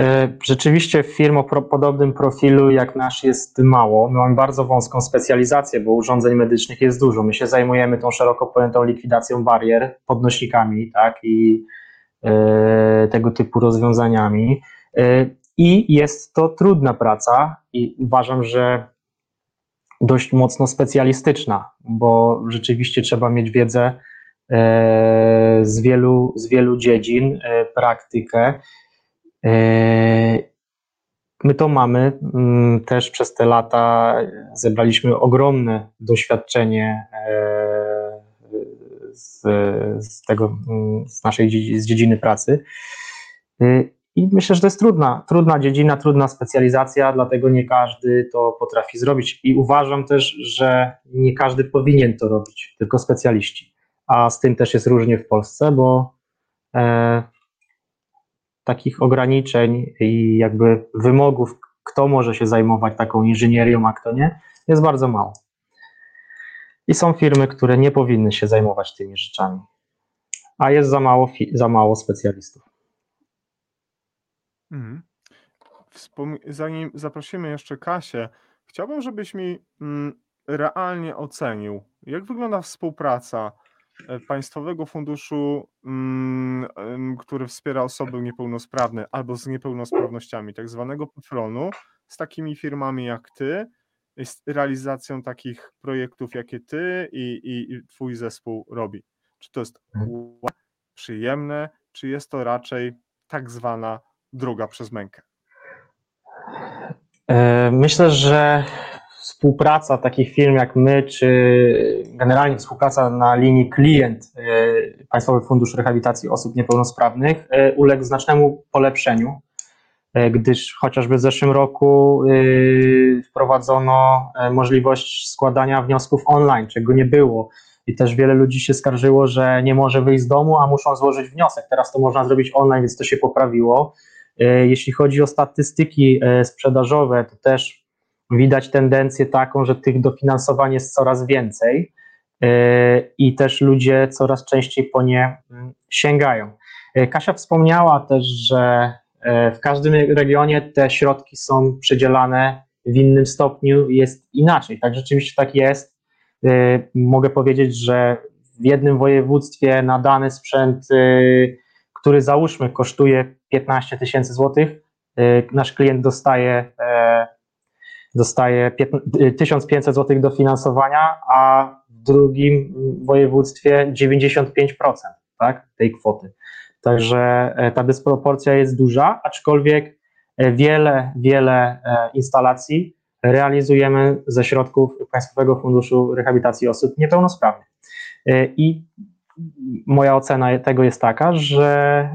E, rzeczywiście firm o podobnym profilu jak nasz jest mało. My mamy bardzo wąską specjalizację, bo urządzeń medycznych jest dużo. My się zajmujemy tą szeroko pojętą likwidacją barier, podnośnikami tak, i e, tego typu rozwiązaniami. E, I jest to trudna praca i uważam, że dość mocno specjalistyczna, bo rzeczywiście trzeba mieć wiedzę e, z wielu, z wielu dziedzin, e, praktykę. E, my to mamy mm, też przez te lata, zebraliśmy ogromne doświadczenie z, z tego, mm, z naszej z dziedziny pracy. I myślę, że to jest trudna, trudna dziedzina, trudna specjalizacja, dlatego nie każdy to potrafi zrobić. I uważam też, że nie każdy powinien to robić, tylko specjaliści. A z tym też jest różnie w Polsce, bo e, takich ograniczeń i jakby wymogów, kto może się zajmować taką inżynierią, a kto nie, jest bardzo mało. I są firmy, które nie powinny się zajmować tymi rzeczami, a jest za mało, za mało specjalistów. Mhm. Zanim zaprosimy jeszcze Kasię, chciałbym, żebyś mi mm, realnie ocenił, jak wygląda współpraca e, Państwowego Funduszu, mm, który wspiera osoby niepełnosprawne albo z niepełnosprawnościami, tak zwanego PFRON-u, z takimi firmami jak ty jest realizacją takich projektów, jakie ty i, i, i twój zespół robi? Czy to jest Mhm. przyjemne, czy jest to raczej tak zwana droga przez mękę? E, myślę, że współpraca takich firm jak my, czy generalnie współpraca na linii klient e, Państwowy Fundusz Rehabilitacji Osób Niepełnosprawnych e, uległ znacznemu polepszeniu, gdyż chociażby w zeszłym roku wprowadzono możliwość składania wniosków online, czego nie było. I też wiele ludzi się skarżyło, że nie może wyjść z domu, a muszą złożyć wniosek. Teraz to można zrobić online, więc to się poprawiło. Jeśli chodzi o statystyki sprzedażowe, to też widać tendencję taką, że tych dofinansowań jest coraz więcej e, i też ludzie coraz częściej po nie mm, sięgają. E, Kasia wspomniała też, że e, w każdym regionie te środki są przydzielane w innym stopniu, jest inaczej. Tak, rzeczywiście tak jest. Mogę powiedzieć, że w jednym województwie na dany sprzęt, który załóżmy kosztuje 15 tysięcy złotych, nasz klient dostaje dostaje 1500 zł dofinansowania, a w drugim województwie 95% tak, tej kwoty. Także e, ta dysproporcja jest duża, aczkolwiek e, wiele, wiele e, instalacji realizujemy ze środków Państwowego Funduszu Rehabilitacji Osób Niepełnosprawnych. I moja ocena tego jest taka, że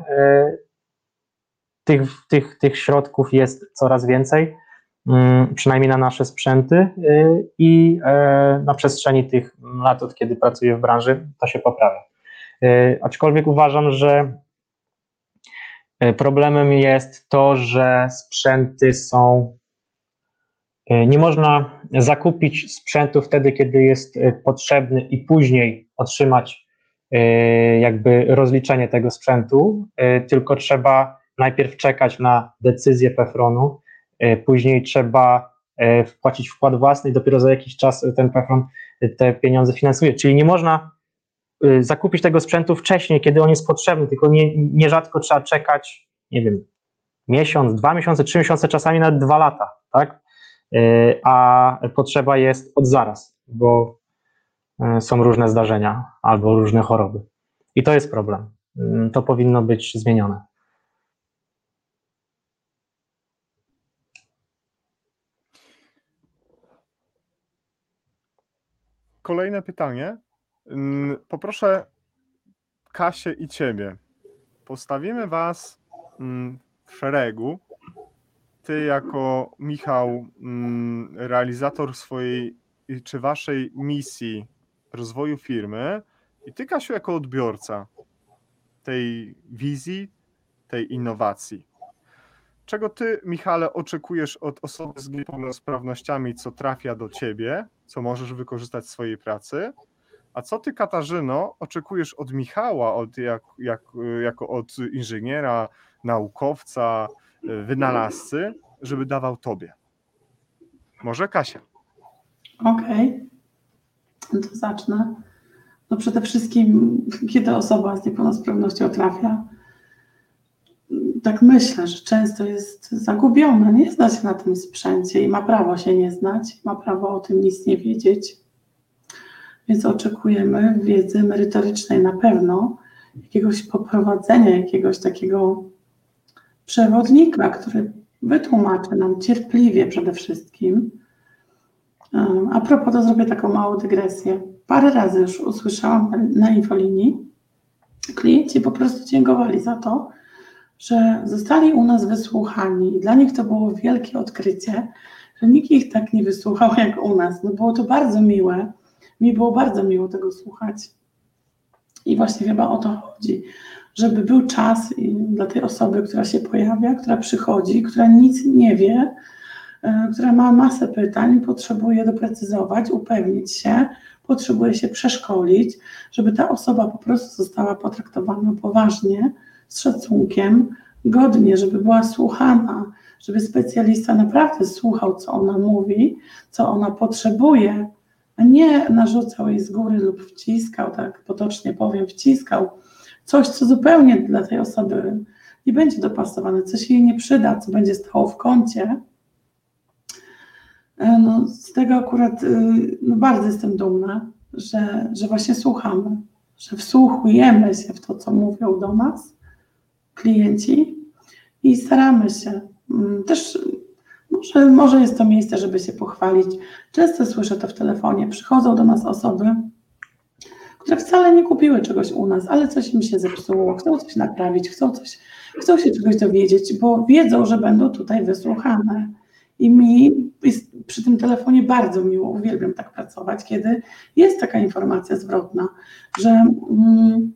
tych, tych, tych środków jest coraz więcej Mm, przynajmniej na nasze sprzęty y, i e, na przestrzeni tych lat, od kiedy pracuję w branży, to się poprawia. Aczkolwiek uważam, że e, problemem jest to, że sprzęty są. E, nie można zakupić sprzętu wtedy, kiedy jest potrzebny i później otrzymać jakby rozliczenie tego sprzętu, tylko trzeba najpierw czekać na decyzję PFRON-u, E, później trzeba e, wpłacić wkład własny i dopiero za jakiś czas ten PFRON te pieniądze finansuje. Czyli nie można e, zakupić tego sprzętu wcześniej, kiedy on jest potrzebny, tylko nie, nierzadko trzeba czekać, nie wiem, miesiąc, dwa miesiące, trzy miesiące, czasami nawet dwa lata, tak? A potrzeba jest od zaraz, bo są różne zdarzenia albo różne choroby. I to jest problem. Mm, to powinno być zmienione. kolejne pytanie. Mm, poproszę Kasię i Ciebie. Postawimy Was mm, w szeregu. Ty jako Michał, realizator swojej czy Waszej misji rozwoju firmy i Ty Kasiu jako odbiorca tej wizji, tej innowacji. Czego Ty, Michale, oczekujesz od osoby z niepełnosprawnościami, co trafia do Ciebie co możesz wykorzystać w swojej pracy. A co ty, Katarzyno, oczekujesz od Michała, od jak, jak, jako od inżyniera, naukowca, wynalazcy, żeby dawał tobie? Może Kasia? Okej, okay. To zacznę. No przede wszystkim, kiedy osoba z niepełnosprawnością trafia, tak myślę, że często jest zagubiona, nie zna się na tym sprzęcie i ma prawo się nie znać, ma prawo o tym nic nie wiedzieć. Więc oczekujemy wiedzy merytorycznej na pewno, jakiegoś poprowadzenia, jakiegoś takiego przewodnika, który wytłumaczy nam cierpliwie przede wszystkim. A propos, to zrobię taką małą dygresję. Parę razy już usłyszałam na infolinii, klienci po prostu dziękowali za to, że zostali u nas wysłuchani i dla nich to było wielkie odkrycie, że nikt ich tak nie wysłuchał jak u nas. No było to bardzo miłe. Mi było bardzo miło tego słuchać. I właśnie chyba o to chodzi, żeby był czas dla tej osoby, która się pojawia, która przychodzi, która nic nie wie, która ma masę pytań, potrzebuje doprecyzować, upewnić się, potrzebuje się przeszkolić, żeby ta osoba po prostu została potraktowana poważnie z szacunkiem, godnie, żeby była słuchana, żeby specjalista naprawdę słuchał, co ona mówi, co ona potrzebuje, a nie narzucał jej z góry lub wciskał, tak potocznie powiem, wciskał coś, co zupełnie dla tej osoby nie będzie dopasowane, co się jej nie przyda, co będzie stało w kącie. E, no, z tego akurat y, no, bardzo jestem dumna, że, że właśnie słuchamy, że wsłuchujemy się w to, co mówią do nas klienci i staramy się. Mm, Też może, może jest to miejsce, żeby się pochwalić. Często słyszę to w telefonie. Przychodzą do nas osoby, które wcale nie kupiły czegoś u nas, ale coś im się zepsuło, chcą coś naprawić, chcą, coś, chcą się czegoś dowiedzieć, bo wiedzą, że będą tutaj wysłuchane. I mi jest przy tym telefonie bardzo miło, uwielbiam tak pracować, kiedy jest taka informacja zwrotna, że mm,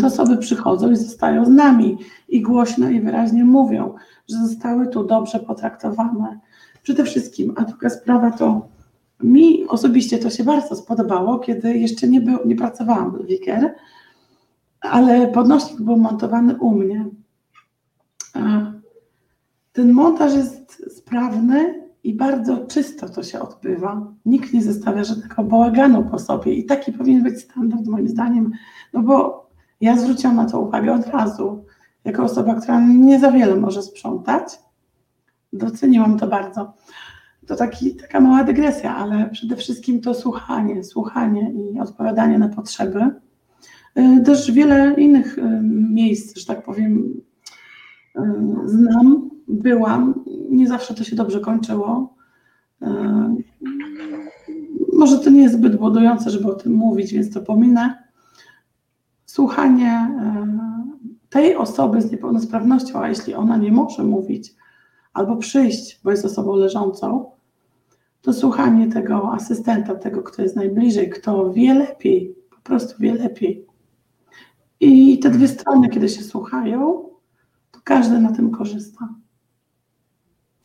te osoby przychodzą i zostają z nami i głośno i wyraźnie mówią, że zostały tu dobrze potraktowane. Przede wszystkim, a druga sprawa to mi osobiście to się bardzo spodobało, kiedy jeszcze nie, był, nie pracowałam w Wiker, ale podnośnik był montowany u mnie. Ten montaż jest sprawny i bardzo czysto to się odbywa. Nikt nie zostawia żadnego bałaganu po sobie i taki powinien być standard moim zdaniem, no bo ja zwróciłam na to uwagę od razu. Jako osoba, która nie za wiele może sprzątać, doceniłam to bardzo. To taki, taka mała dygresja, ale przede wszystkim to słuchanie, słuchanie i odpowiadanie na potrzeby. Też wiele innych miejsc, że tak powiem, znam, byłam. Nie zawsze to się dobrze kończyło. Może to nie jest zbyt budujące, żeby o tym mówić, więc to pominę. Słuchanie tej osoby z niepełnosprawnością, a jeśli ona nie może mówić albo przyjść, bo jest osobą leżącą, to słuchanie tego asystenta, tego, kto jest najbliżej, kto wie lepiej, po prostu wie lepiej. I te dwie strony, kiedy się słuchają, to każdy na tym korzysta.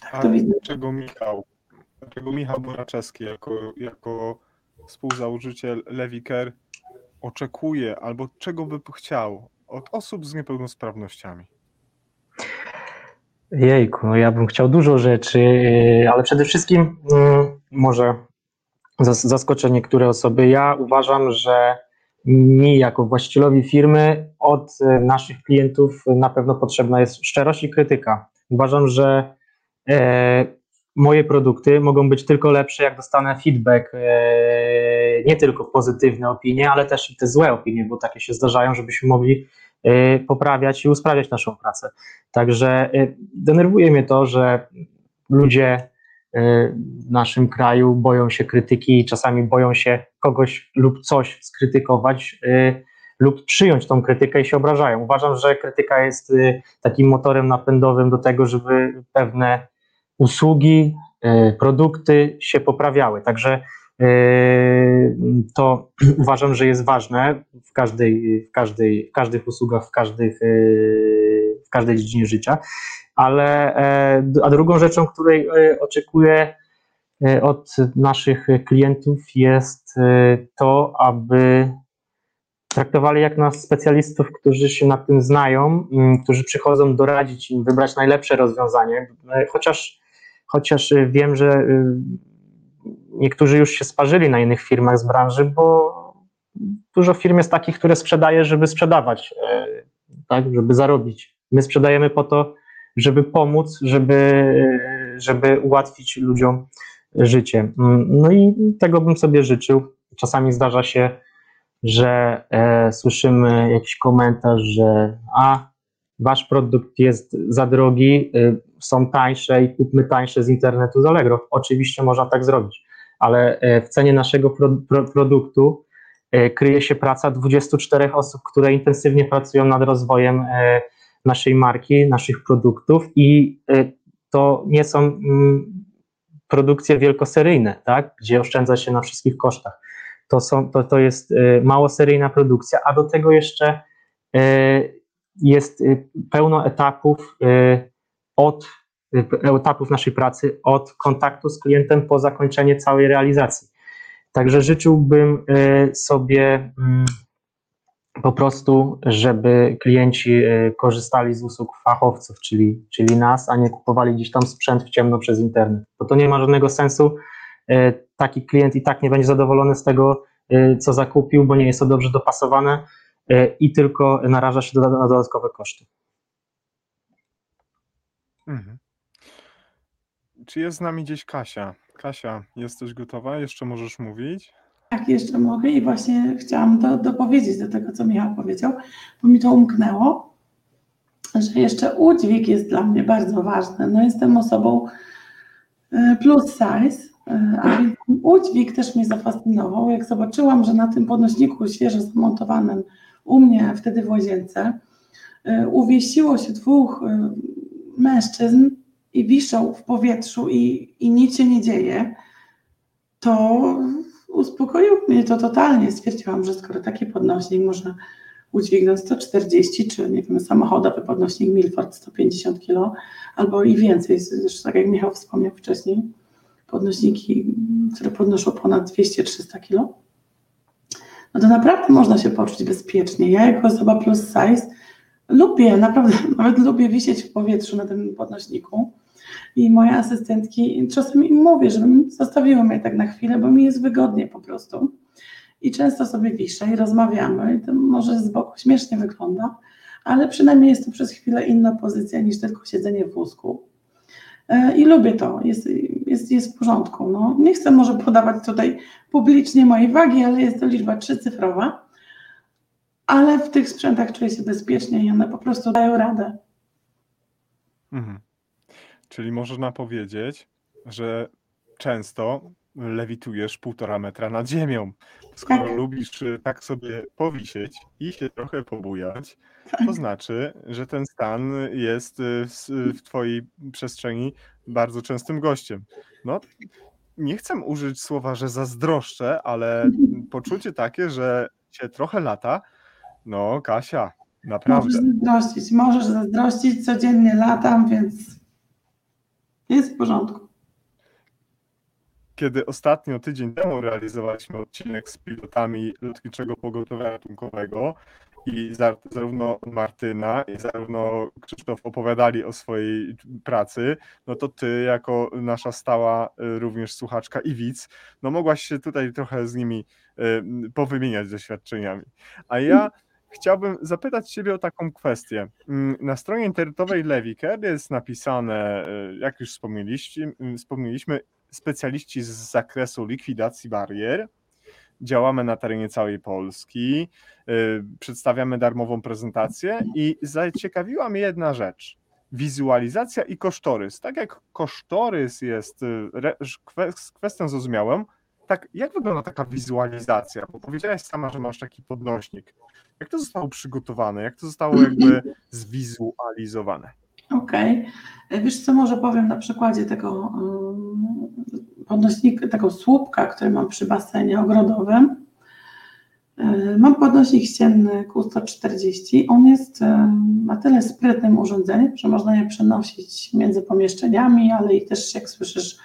To A widzę. Dlaczego Michał? Dlaczego Michał Boraczewski jako, jako współzałożyciel Lewiker oczekuje albo czego by chciał od osób z niepełnosprawnościami? Jejku, no ja bym chciał dużo rzeczy, yy, ale przede wszystkim mm, może zaskoczę niektóre osoby. Ja uważam, że mi jako właścicielowi firmy od y, naszych klientów na pewno potrzebna jest szczerość i krytyka. Uważam, że moje produkty mogą być tylko lepsze, jak dostanę feedback, e, nie tylko pozytywne opinie, ale też i te złe opinie, bo takie się zdarzają, żebyśmy mogli e, poprawiać i usprawniać naszą pracę. Także denerwuje mnie to, że ludzie w naszym kraju boją się krytyki i czasami boją się kogoś lub coś skrytykować lub przyjąć tą krytykę i się obrażają. Uważam, że krytyka jest takim motorem napędowym do tego, żeby pewne usługi, e, produkty się poprawiały. Także e, to uważam, że jest ważne w każdej, w każdej, w każdych usługach, w, każdych, e, w każdej dziedzinie życia. Ale a drugą rzeczą, której oczekuję od naszych klientów jest to, aby traktowali jak nas specjalistów, którzy się na tym znają, którzy przychodzą doradzić im, wybrać najlepsze rozwiązanie, chociaż chociaż y, wiem, że y, niektórzy już się sparzyli na innych firmach z branży, bo dużo firm jest takich, które sprzedaje, żeby sprzedawać, e, tak, żeby zarobić. My sprzedajemy po to, żeby pomóc, żeby, żeby ułatwić ludziom życie. Mm, no i tego bym sobie życzył. Czasami zdarza się, że e, słyszymy jakiś komentarz, że a wasz produkt jest za drogi, y, są tańsze i kupmy tańsze z internetu z Allegro. Oczywiście można tak zrobić, ale e, w cenie naszego pro, pro, produktu e, kryje się praca 24 osób, które intensywnie pracują nad rozwojem e, naszej marki, naszych produktów i to nie są mm, produkcje wielkoseryjne, tak, gdzie oszczędza się na wszystkich kosztach. To, są, to, to jest małoseryjna produkcja, a do tego jeszcze jest pełno etapów od y, etapów naszej pracy, od kontaktu z klientem po zakończenie całej realizacji. Także życzyłbym y, sobie mm, po prostu, żeby klienci y, korzystali z usług fachowców, czyli, czyli nas, a nie kupowali gdzieś tam sprzęt w ciemno przez internet. Bo to nie ma żadnego sensu. Taki klient i tak nie będzie zadowolony z tego, co zakupił, bo nie jest to dobrze dopasowane i tylko naraża się na dodatkowe koszty. Mhm. Czy jest z nami gdzieś Kasia? Kasia, jesteś gotowa? Jeszcze możesz mówić? Tak, jeszcze mogę i właśnie chciałam do, dopowiedzieć do tego, co Michał powiedział, bo mi to umknęło, że jeszcze udźwig jest dla mnie bardzo ważny. No jestem osobą e, plus size, e, a więc udźwig też mnie zafascynował. Jak zobaczyłam, że na tym podnośniku świeżo zamontowanym u mnie wtedy w łazience e, uwiesiło się dwóch mężczyzn i wiszą w powietrzu i, i nic się nie dzieje, to uspokoił mnie to totalnie. Stwierdziłam, że skoro taki podnośnik można udźwignąć 140, czy nie wiem, samochodowy podnośnik Milford 150 kg, albo i więcej, zresztą tak jak Michał wspomniał wcześniej, podnośniki, które podnoszą ponad 200-300 kg, no to naprawdę można się poczuć bezpiecznie. Ja jako osoba plus size lubię, naprawdę nawet lubię wisieć w powietrzu na tym podnośniku i moje asystentki, czasem im mówię, żebym zostawiła mnie tak na chwilę, bo mi jest wygodnie po prostu. I często sobie wiszę i rozmawiamy, i to może z boku śmiesznie wygląda, ale przynajmniej jest to przez chwilę inna pozycja niż tylko siedzenie w wózku. E, I lubię to, jest, jest, jest w porządku. No, nie chcę może podawać tutaj publicznie mojej wagi, ale jest to liczba trzycyfrowa. Ale w tych sprzętach czuję się bezpiecznie i one po prostu dają radę. Mhm. Czyli można powiedzieć, że często lewitujesz półtora metra nad ziemią. Skoro Tak. lubisz y, tak sobie powisieć i się trochę pobujać, to Tak. znaczy, że ten stan jest y, s- w twojej przestrzeni bardzo częstym gościem. No, nie chcę użyć słowa, że zazdroszczę, ale poczucie takie, że się trochę lata, no Kasia, naprawdę. Możesz zazdrościć, możesz zazdrościć, codziennie latam, więc jest w porządku. Kiedy ostatnio tydzień temu realizowaliśmy odcinek z pilotami lotniczego pogotowia ratunkowego i za- zarówno Martyna i zarówno Krzysztof opowiadali o swojej pracy, no to ty jako nasza stała y, również słuchaczka i widz, no mogłaś się tutaj trochę z nimi y, powymieniać doświadczeniami. A ja chciałbym zapytać ciebie o taką kwestię. Mm, Na stronie internetowej Lewiker jest napisane, y, jak już wspomnieliśmy, specjaliści z zakresu likwidacji barier. Działamy na terenie całej Polski, y, przedstawiamy darmową prezentację i zaciekawiła mnie jedna rzecz. Wizualizacja i kosztorys. Tak jak kosztorys jest kwe- kwestią zrozumiałą, tak jak wygląda taka wizualizacja? Bo powiedziałaś sama, że masz taki podnośnik. Jak to zostało przygotowane? Jak to zostało jakby zwizualizowane? Okej. Wiesz co, może powiem na przykładzie tego y, podnośnika, tego słupka, który mam przy basenie ogrodowym. Y, Mam podnośnik ścienny Q140. On jest y, na tyle sprytnym urządzeniem, że można je przenosić między pomieszczeniami, ale i też, jak słyszysz,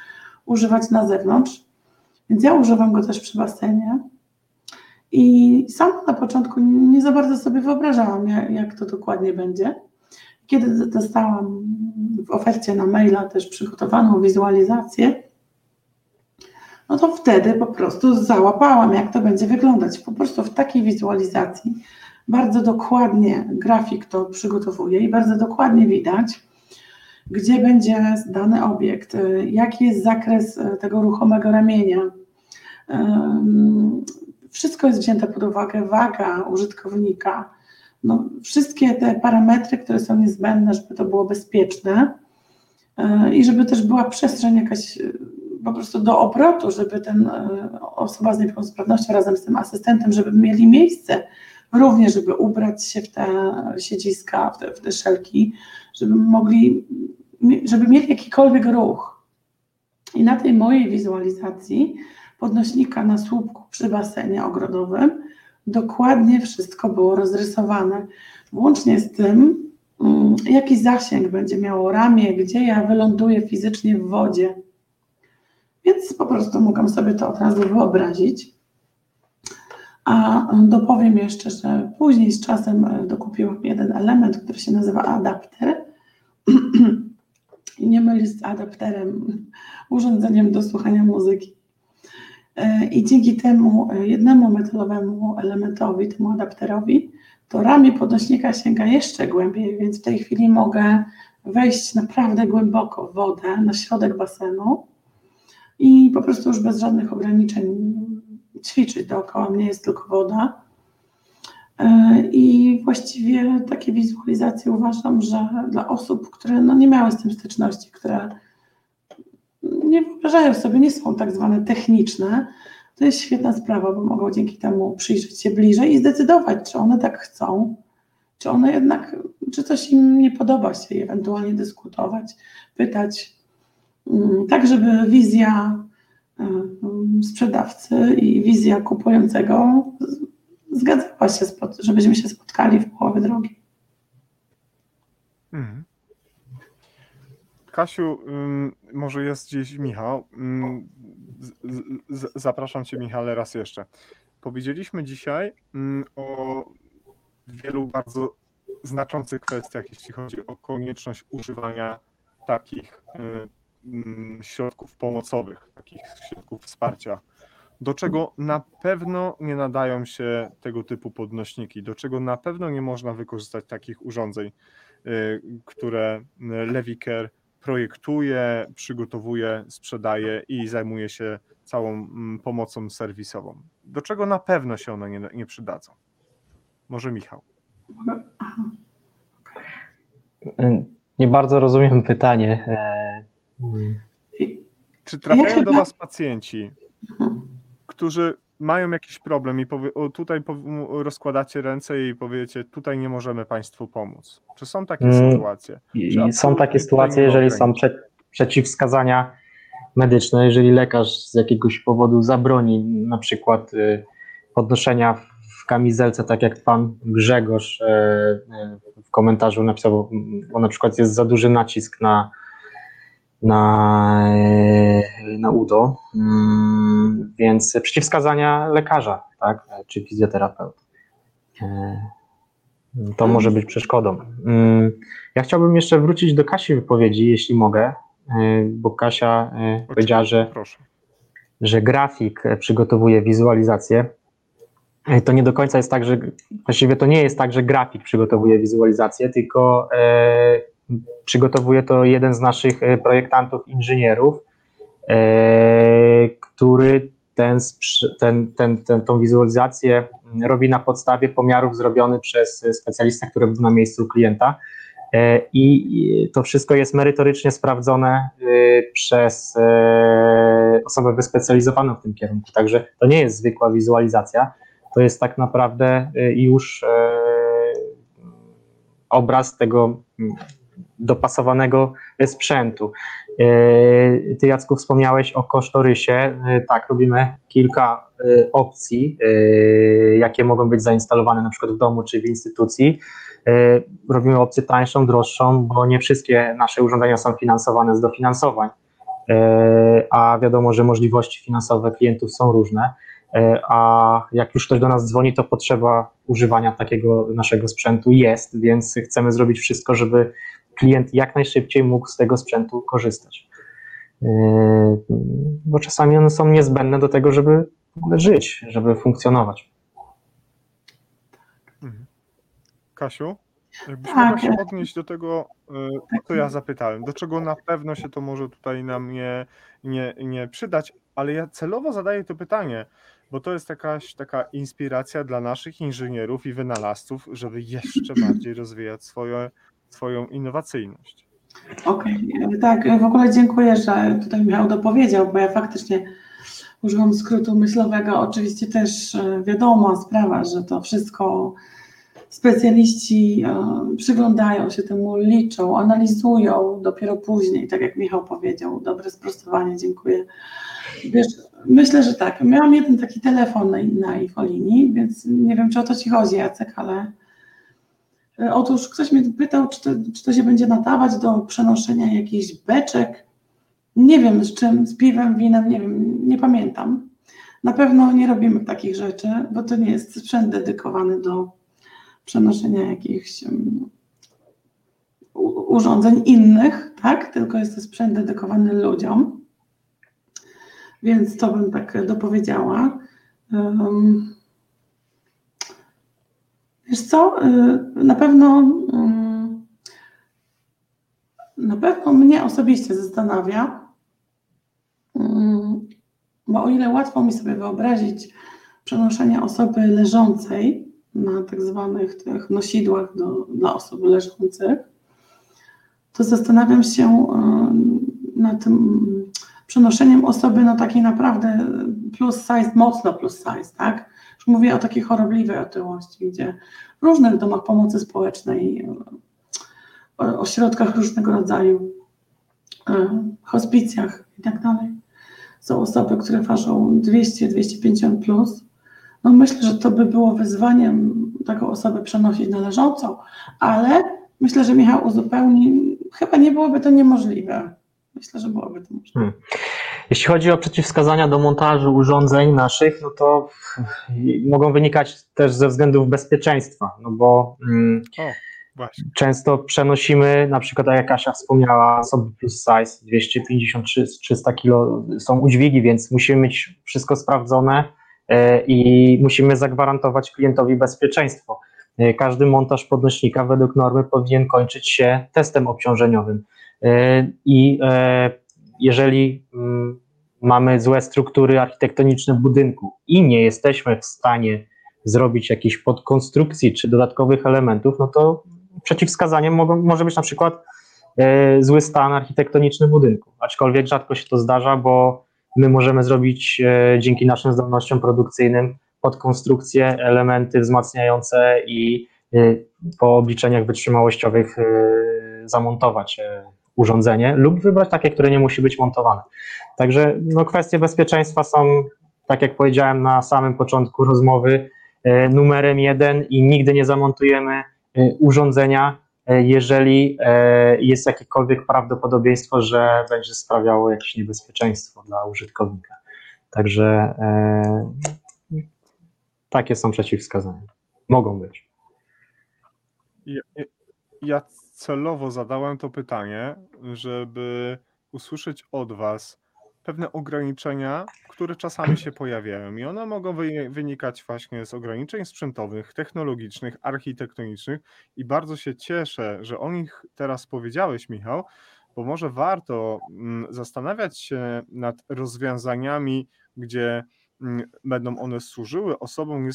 używać na zewnątrz. Więc ja używam go też przy basenie. I sama na początku nie za bardzo sobie wyobrażałam, jak, jak to dokładnie będzie. Kiedy dostałam w ofercie na maila też przygotowaną wizualizację, no to wtedy po prostu załapałam, jak to będzie wyglądać. Po prostu w takiej wizualizacji bardzo dokładnie grafik to przygotowuje i bardzo dokładnie widać, gdzie będzie dany obiekt, y, jaki jest zakres y, tego ruchomego ramienia. Wszystko jest wzięte pod uwagę, waga użytkownika, no, wszystkie te parametry, które są niezbędne, żeby to było bezpieczne yy, i żeby też była przestrzeń jakaś yy, po prostu do obrotu, żeby ten yy, osoba z niepełnosprawnością razem z tym asystentem, żeby mieli miejsce również, żeby ubrać się w te siedziska, w te, w te szelki, żeby mogli, żeby mieli jakikolwiek ruch. I na tej mojej wizualizacji podnośnika na słupku przy basenie ogrodowym dokładnie wszystko było rozrysowane, włącznie z tym, mm, jaki zasięg będzie miało ramię, gdzie ja wyląduję fizycznie w wodzie. Więc po prostu mogłam sobie to od razu wyobrazić. A dopowiem jeszcze, że później z czasem e, dokupiłam jeden element, który się nazywa adapter. I nie mylić z adapterem, urządzeniem do słuchania muzyki. E, I dzięki temu e, jednemu metalowemu elementowi, temu adapterowi, to ramię podnośnika sięga jeszcze głębiej, więc w tej chwili mogę wejść naprawdę głęboko w wodę, na środek basenu i po prostu już bez żadnych ograniczeń ćwiczyć dookoła mnie jest tylko woda. E, I właściwie takie wizualizacje uważam, że dla osób, które no nie miały z tym styczności, które nie wyobrażają sobie, nie są tak zwane techniczne, to jest świetna sprawa, bo mogą dzięki temu przyjrzeć się bliżej i zdecydować, czy one tak chcą, czy one jednak, czy coś im nie podoba się ewentualnie dyskutować, pytać, mm, tak żeby wizja sprzedawcy i wizja kupującego zgadzała się, żebyśmy się spotkali w połowie drogi. Mhm. Kasiu, może jest gdzieś Michał. Zapraszam Cię, Michale, raz jeszcze. Powiedzieliśmy dzisiaj o wielu bardzo znaczących kwestiach, jeśli chodzi o konieczność używania takich środków pomocowych, takich środków wsparcia, do czego na pewno nie nadają się tego typu podnośniki, do czego na pewno nie można wykorzystać takich urządzeń, y, które Lewiker projektuje, przygotowuje, sprzedaje i zajmuje się całą mm, pomocą serwisową. Do czego na pewno się one nie, nie przydadzą? Może Michał. Nie bardzo rozumiem pytanie. Czy trafiają do Was pacjenci, którzy mają jakiś problem i powie, o, tutaj rozkładacie ręce i powiecie, tutaj nie możemy Państwu pomóc. Czy są takie mm, sytuacje? I są takie sytuacje, jeżeli są prze, przeciwwskazania medyczne, jeżeli lekarz z jakiegoś powodu zabroni na przykład y, podnoszenia w kamizelce, tak jak pan Grzegorz y, y, w komentarzu napisał, bo na przykład jest za duży nacisk na na, e, na UDO, mm, więc przeciwwskazania lekarza, tak, czy fizjoterapeuty. E, to może być przeszkodą. Mm, ja chciałbym jeszcze wrócić do Kasi wypowiedzi, jeśli mogę, e, bo Kasia powiedziała, że, że grafik przygotowuje wizualizację. To nie do końca jest tak, że właściwie to nie jest tak, że grafik przygotowuje wizualizację, tylko przygotowuje to jeden z naszych e, projektantów, inżynierów, e, który ten, ten, ten, ten, tą wizualizację robi na podstawie pomiarów zrobionych przez specjalistę, który był na miejscu klienta. E, I to wszystko jest merytorycznie sprawdzone przez osobę wyspecjalizowaną w tym kierunku. Także to nie jest zwykła wizualizacja, to jest tak naprawdę już obraz tego dopasowanego sprzętu. E, ty, Jacku, wspomniałeś o kosztorysie. E, tak, robimy kilka e, opcji, jakie mogą być zainstalowane na przykład w domu czy w instytucji. Robimy opcję tańszą, droższą, bo nie wszystkie nasze urządzenia są finansowane z dofinansowań, a wiadomo, że możliwości finansowe klientów są różne. A jak już ktoś do nas dzwoni, to potrzeba używania takiego naszego sprzętu jest, więc chcemy zrobić wszystko, żeby klient jak najszybciej mógł z tego sprzętu korzystać. Yy, bo czasami one są niezbędne do tego, żeby żyć, żeby funkcjonować. Mhm. Kasiu, jakbyś tak. mogła się odnieść do tego, yy, co ja zapytałem, do czego na pewno się to może tutaj nam nie, nie, nie przydać, ale ja celowo zadaję to pytanie, bo to jest jakaś taka inspiracja dla naszych inżynierów i wynalazców, żeby jeszcze bardziej rozwijać swoje Twoją innowacyjność. Okej, okay. tak, w ogóle dziękuję, że tutaj Michał dopowiedział, bo ja faktycznie używam skrótu myślowego. Oczywiście też e, wiadoma sprawa, że to wszystko specjaliści e, przyglądają się temu, liczą, analizują dopiero później, tak jak Michał powiedział. Dobre sprostowanie, dziękuję. Wiesz, myślę, że tak. Miałam jeden taki telefon na, infolinii, więc nie wiem, czy o to Ci chodzi, Jacek, ale E, otóż ktoś mnie pytał, czy to, czy to się będzie nadawać do przenoszenia jakichś beczek. Nie wiem z czym, z piwem, winem, nie wiem, nie pamiętam. Na pewno nie robimy takich rzeczy, bo to nie jest sprzęt dedykowany do przenoszenia jakichś urządzeń innych, tak? Tylko jest to sprzęt dedykowany ludziom. Więc to bym tak dopowiedziała. Wiesz co, y, na pewno mm, na pewno mnie osobiście zastanawia, mm, Bo o ile łatwo mi sobie wyobrazić przenoszenie osoby leżącej na tak zwanych tych nosidłach do, dla osób leżących, to zastanawiam się nad tym przenoszeniem osoby no takiej naprawdę plus size, mocno plus size, tak? Już mówię o takiej chorobliwej otyłości, gdzie w różnych domach pomocy społecznej, ośrodkach różnego rodzaju, hospicjach i tak dalej, są osoby, które ważą 200-250 plus. No myślę, że to by było wyzwaniem taką osobę przenosić na leżącą, ale myślę, że Michał uzupełni, chyba nie byłoby to niemożliwe. Myślę, że byłoby to możliwe. Hmm. Jeśli chodzi o przeciwwskazania do montażu urządzeń naszych, no to mogą wynikać też ze względów bezpieczeństwa, no bo mm, o, często przenosimy, na przykład jak Kasia wspomniała, osoby plus size 250-300 kg są udźwigi, więc musimy mieć wszystko sprawdzone e, i musimy zagwarantować klientowi bezpieczeństwo. E, każdy montaż podnośnika według normy powinien kończyć się testem obciążeniowym. E, I jeżeli mm, mamy złe struktury architektoniczne budynku i nie jesteśmy w stanie zrobić jakiejś podkonstrukcji czy dodatkowych elementów, no to przeciwwskazaniem mogą, może być na przykład e, zły stan architektoniczny budynku. Aczkolwiek rzadko się to zdarza, bo my możemy zrobić e, dzięki naszym zdolnościom produkcyjnym podkonstrukcje, elementy wzmacniające i e, po obliczeniach wytrzymałościowych e, zamontować e, urządzenie lub wybrać takie, które nie musi być montowane. Także no, kwestie bezpieczeństwa są, tak jak powiedziałem na samym początku rozmowy, e, numerem jeden i nigdy nie zamontujemy e, urządzenia, e, jeżeli jest jakiekolwiek prawdopodobieństwo, że będzie sprawiało jakieś niebezpieczeństwo dla użytkownika. Także takie są przeciwwskazania. Mogą być. Ja, ja celowo zadałem to pytanie, żeby usłyszeć od Was pewne ograniczenia, które czasami się pojawiają. I one mogą wynikać właśnie z ograniczeń sprzętowych, technologicznych, architektonicznych. I bardzo się cieszę, że o nich teraz powiedziałeś, Michał, bo może warto mm, zastanawiać się nad rozwiązaniami, gdzie mm, będą one służyły osobom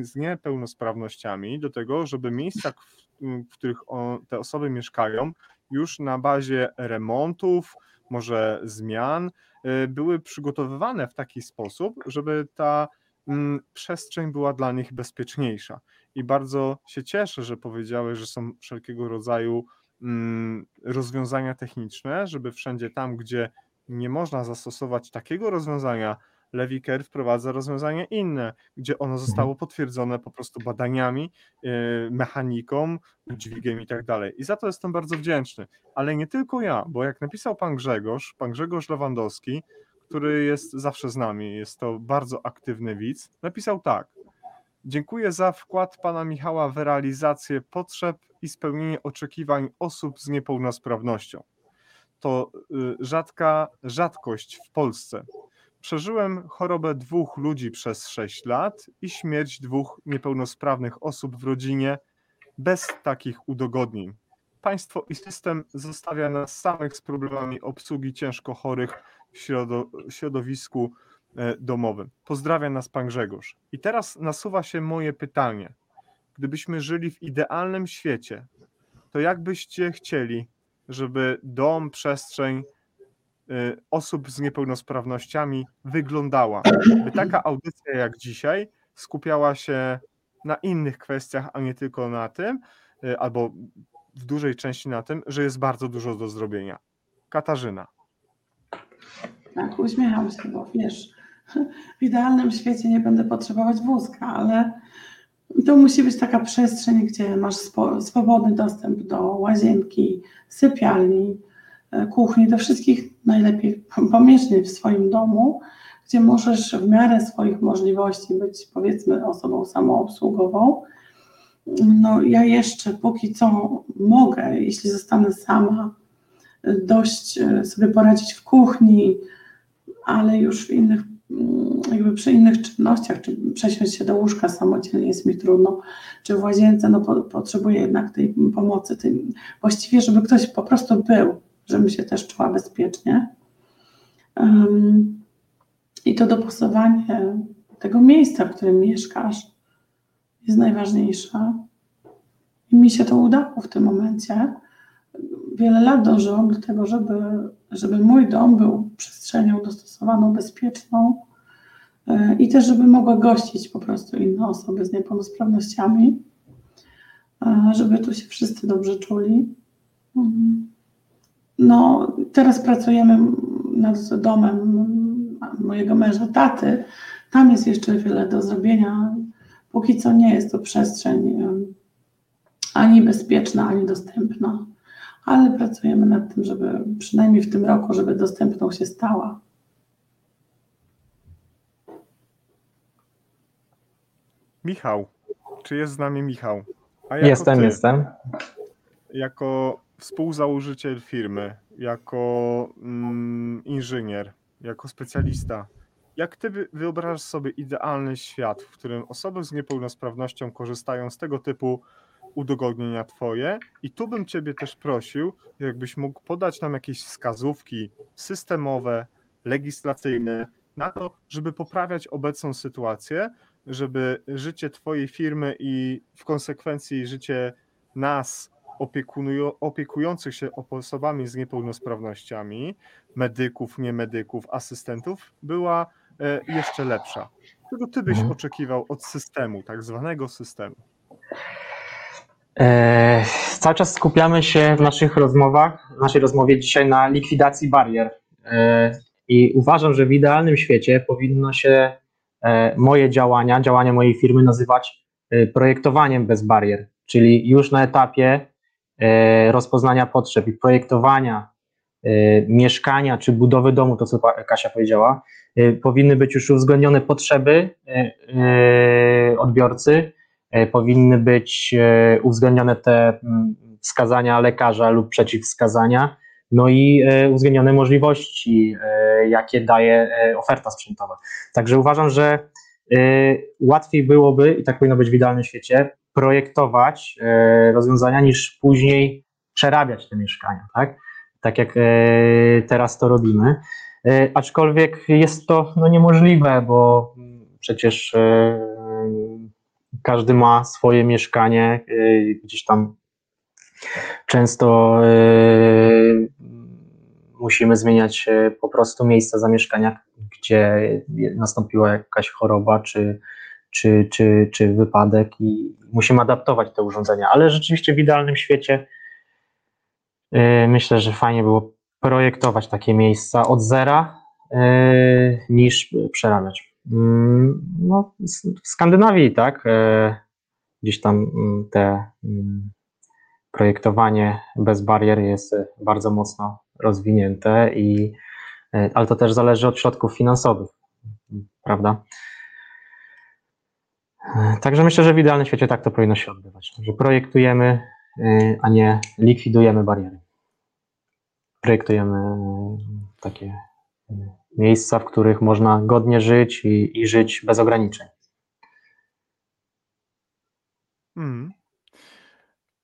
z niepełnosprawnościami do tego, żeby miejsca, w których te osoby mieszkają, już na bazie remontów, może zmian, y, były przygotowywane w taki sposób, żeby ta przestrzeń była dla nich bezpieczniejsza. I bardzo się cieszę, że powiedziałeś, że są wszelkiego rodzaju rozwiązania techniczne, żeby wszędzie tam, gdzie nie można zastosować takiego rozwiązania, Lewiker wprowadza rozwiązanie inne, gdzie ono mhm. zostało potwierdzone po prostu badaniami, yy, mechaniką, dźwigiem i tak dalej. I za to jestem bardzo wdzięczny. Ale nie tylko ja, bo jak napisał pan Grzegorz, pan Grzegorz Lewandowski, który jest zawsze z nami, jest to bardzo aktywny widz, napisał tak. Dziękuję za wkład pana Michała w realizację potrzeb i spełnienie oczekiwań osób z niepełnosprawnością. To y, rzadka rzadkość w Polsce. Przeżyłem chorobę dwóch ludzi przez sześć lat i śmierć dwóch niepełnosprawnych osób w rodzinie bez takich udogodnień. Państwo i system zostawia nas samych z problemami obsługi ciężko chorych w środowisku e, domowym. Pozdrawiam nas pan Grzegorz. I teraz nasuwa się moje pytanie. Gdybyśmy żyli w idealnym świecie, to jak byście chcieli, żeby dom, przestrzeń osób z niepełnosprawnościami wyglądała. By taka audycja jak dzisiaj skupiała się na innych kwestiach, a nie tylko na tym, y, albo w dużej części na tym, że jest bardzo dużo do zrobienia. Katarzyna. Tak, uśmiecham się, bo wiesz, w idealnym świecie nie będę potrzebować wózka, ale to musi być taka przestrzeń, gdzie masz swobodny dostęp do łazienki, sypialni, kuchni, do wszystkich najlepiej pomieszczeń w swoim domu, gdzie możesz w miarę swoich możliwości być powiedzmy osobą samoobsługową. No ja jeszcze póki co mogę, jeśli zostanę sama, dość e, sobie poradzić w kuchni, ale już w innych, mm, jakby przy innych czynnościach, czy przesiąść się do łóżka samodzielnie jest mi trudno, czy w łazience, no po, potrzebuję jednak tej pomocy, tej, właściwie, żeby ktoś po prostu był, żebym się też czuła bezpiecznie. I to dopasowanie tego miejsca, w którym mieszkasz, jest najważniejsze. I mi się to udało w tym momencie. Wiele lat dążyłam do tego, żeby, żeby mój dom był przestrzenią dostosowaną, bezpieczną e, i też, żeby mogła gościć po prostu inne osoby z niepełnosprawnościami, e, żeby tu się wszyscy dobrze czuli. Mhm. No, teraz pracujemy nad domem mojego męża, taty. Tam jest jeszcze wiele do zrobienia. Póki co nie jest to przestrzeń ani bezpieczna, ani dostępna, ale pracujemy nad tym, żeby przynajmniej w tym roku, żeby dostępną się stała. Michał, czy jest z nami Michał? jestem, ty, jestem. Jako współzałożyciel firmy, jako mm, inżynier, jako specjalista, jak ty wyobrażasz sobie idealny świat, w którym osoby z niepełnosprawnością korzystają z tego typu udogodnienia twoje? I tu bym ciebie też prosił, jakbyś mógł podać nam jakieś wskazówki systemowe, legislacyjne na to, żeby poprawiać obecną sytuację, żeby życie twojej firmy i w konsekwencji życie nas, opiekujących się osobami z niepełnosprawnościami, medyków, niemedyków, asystentów, była e, jeszcze lepsza. Czego ty byś mhm. oczekiwał od systemu, tak zwanego systemu? E, cały czas skupiamy się w naszych rozmowach, w naszej rozmowie dzisiaj na likwidacji barier. E, I uważam, że w idealnym świecie powinno się e, moje działania, działania mojej firmy nazywać e, projektowaniem bez barier, czyli już na etapie rozpoznania potrzeb i projektowania e, mieszkania czy budowy domu, to co Kasia powiedziała, powinny być już uwzględnione potrzeby odbiorcy, E, powinny być e, uwzględnione te mm, wskazania lekarza lub przeciwwskazania, no i e, uwzględnione możliwości, jakie daje oferta sprzętowa. Także uważam, że łatwiej byłoby, i tak powinno być w idealnym świecie, projektować rozwiązania niż później przerabiać te mieszkania, tak? Tak jak teraz to robimy. Aczkolwiek jest to no, niemożliwe, bo przecież każdy ma swoje mieszkanie, gdzieś tam często musimy zmieniać po prostu miejsca zamieszkania, gdzie nastąpiła jakaś choroba czy, czy, czy, czy wypadek i musimy adaptować te urządzenia, ale rzeczywiście w idealnym świecie myślę, że fajnie było projektować takie miejsca od zera niż przerabiać. Mm, no, w Skandynawii, tak, e, gdzieś tam mm, te mm, projektowanie bez barier jest bardzo mocno rozwinięte, i, ale to też zależy od środków finansowych, prawda? E, także myślę, że w idealnym świecie tak to powinno się odbywać, że projektujemy, a nie likwidujemy bariery. Projektujemy takie miejsca, w których można godnie żyć i, i żyć bez ograniczeń. Hmm.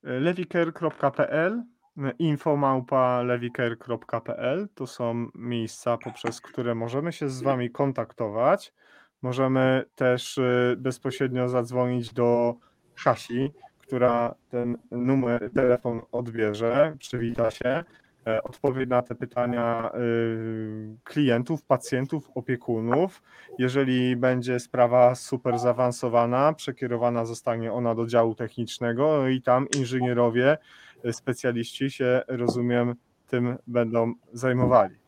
lewiker.pl infomałpa lewiker.pl to są miejsca, poprzez które możemy się z Wami kontaktować. Możemy też y, bezpośrednio zadzwonić do Kasi, która ten numer, telefon odbierze, przywita się E, odpowie na te pytania y, klientów, pacjentów, opiekunów. Jeżeli będzie sprawa super zaawansowana, przekierowana zostanie ona do działu technicznego i tam inżynierowie, y, specjaliści się, rozumiem, tym będą zajmowali.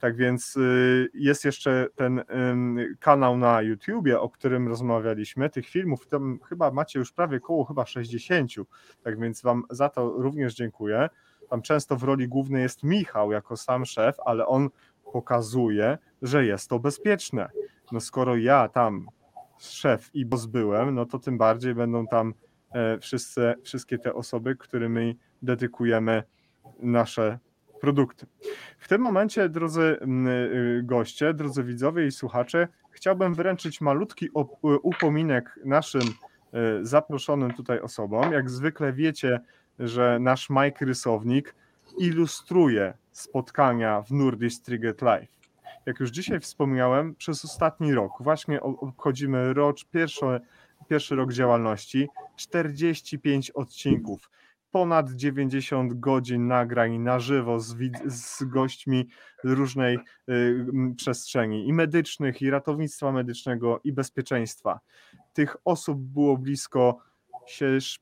Tak więc y, jest jeszcze ten kanał na YouTubie, o którym rozmawialiśmy. Tych filmów tam chyba macie już prawie koło chyba 60. Tak więc Wam za to również dziękuję. Tam często w roli głównej jest Michał jako sam szef, ale on pokazuje, że jest to bezpieczne. No skoro ja tam szef i boss byłem, no to tym bardziej będą tam e, wszyscy, wszystkie te osoby, którymi dedykujemy nasze produkty. W tym momencie, drodzy y, goście, drodzy widzowie i słuchacze, chciałbym wręczyć malutki upominek naszym e, zaproszonym tutaj osobom. Jak zwykle wiecie, że nasz Mike Rysownik ilustruje spotkania w Nordic Trigger Live. jak już dzisiaj wspomniałem, przez ostatni rok, właśnie obchodzimy rok, pierwszy, pierwszy rok działalności, 45 odcinków ponad 90 godzin nagrań na żywo z, z gośćmi różnej y, przestrzeni i medycznych, i ratownictwa medycznego, i bezpieczeństwa. Tych osób było blisko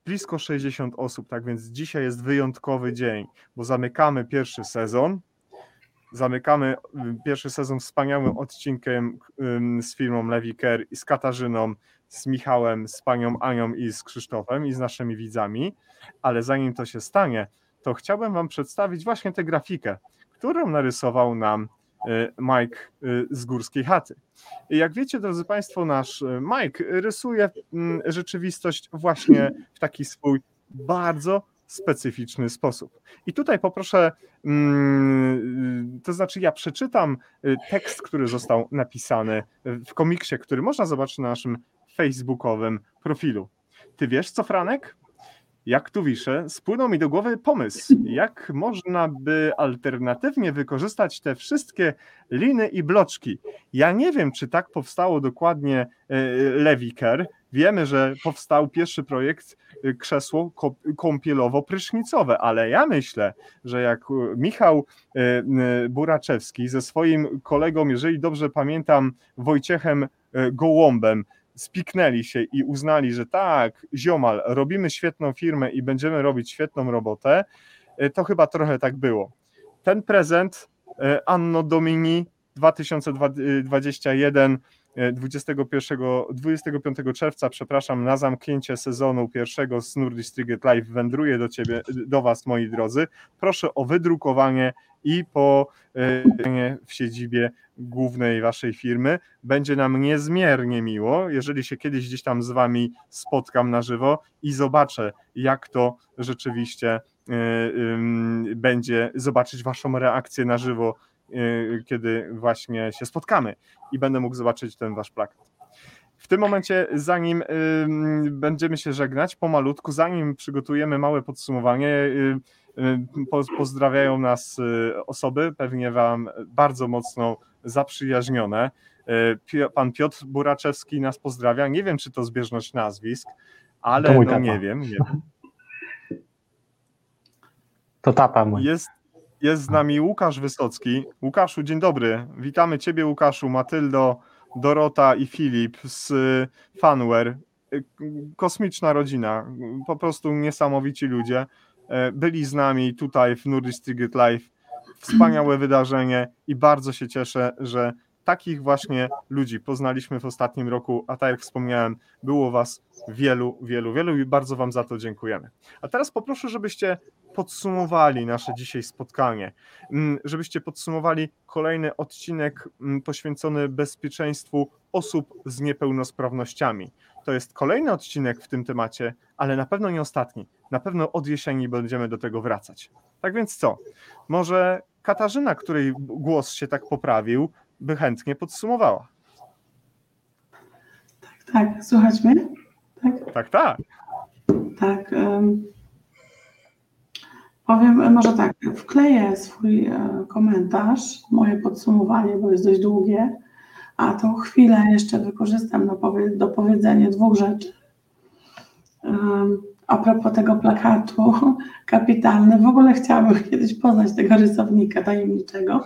blisko 60 osób, tak więc dzisiaj jest wyjątkowy dzień, bo zamykamy pierwszy sezon. Zamykamy y, pierwszy sezon wspaniałym odcinkiem z firmą Levi Care i z Katarzyną, z Michałem, z panią Anią i z Krzysztofem i z naszymi widzami, ale zanim to się stanie, to chciałbym wam przedstawić właśnie tę grafikę, którą narysował nam y, Mike y, z Górskiej Chaty. Jak wiecie, drodzy Państwo, nasz y, Mike rysuje mm, rzeczywistość właśnie w taki swój bardzo specyficzny sposób. I tutaj poproszę, mm, to znaczy ja przeczytam tekst, który został napisany w komiksie, który można zobaczyć na naszym facebookowym profilu. Ty wiesz co, Franek? Jak tu wiszę, spłynął mi do głowy pomysł, jak można by alternatywnie wykorzystać te wszystkie liny i bloczki. Ja nie wiem, czy tak powstało dokładnie e, Lewiker. Wiemy, że powstał pierwszy projekt e, krzesło kąpielowo-prysznicowe, ale ja myślę, że jak Michał e, Buraczewski ze swoim kolegą, jeżeli dobrze pamiętam, Wojciechem Gołąbem, spiknęli się i uznali, że tak, ziomal, robimy świetną firmę i będziemy robić świetną robotę, e, to chyba trochę tak było. Ten prezent e, Anno Domini 2021 21, 25 czerwca, przepraszam, na zamknięcie sezonu pierwszego z Nordic Live wędruje do ciebie, do was, moi drodzy. Proszę o wydrukowanie i po e, w siedzibie głównej waszej firmy. Będzie nam niezmiernie miło, jeżeli się kiedyś gdzieś tam z wami spotkam na żywo i zobaczę, jak to rzeczywiście e, będzie, zobaczyć waszą reakcję na żywo, e, kiedy właśnie się spotkamy i będę mógł zobaczyć ten wasz plakat. W tym momencie, zanim będziemy się żegnać, pomalutku, zanim przygotujemy małe podsumowanie, pozdrawiają nas y, osoby, pewnie Wam bardzo mocno zaprzyjaźnione. Y, pan Piotr Buraczewski nas pozdrawia. Nie wiem, czy to zbieżność nazwisk, ale no nie wiem, nie wiem. To tata mój. Jest, jest z nami Łukasz Wysocki. Łukaszu, dzień dobry. Witamy Ciebie, Łukaszu, Matyldo, Dorota i Filip z Fanware. Y, kosmiczna rodzina, po prostu niesamowici ludzie. E, byli z nami tutaj w Nordic Live. Wspaniałe wydarzenie i bardzo się cieszę, że takich właśnie ludzi poznaliśmy w ostatnim roku, a tak jak wspomniałem, było Was wielu, wielu, wielu i bardzo Wam za to dziękujemy. A teraz poproszę, żebyście podsumowali nasze dzisiaj spotkanie, mm, żebyście podsumowali kolejny odcinek mm, poświęcony bezpieczeństwu osób z niepełnosprawnościami. To jest kolejny odcinek w tym temacie, ale na pewno nie ostatni. Na pewno od jesieni będziemy do tego wracać. Tak więc co? Może Katarzyna, której głos się tak poprawił, by chętnie podsumowała. Tak, tak. Słuchać mnie? Tak, tak. Tak. tak um, powiem może tak, wkleję swój e, komentarz, moje podsumowanie, bo jest dość długie, a tą chwilę jeszcze wykorzystam do powiedzenia dwóch rzeczy. Um, a propos tego plakatu, kapitalny. W ogóle chciałabym kiedyś poznać tego rysownika tajemniczego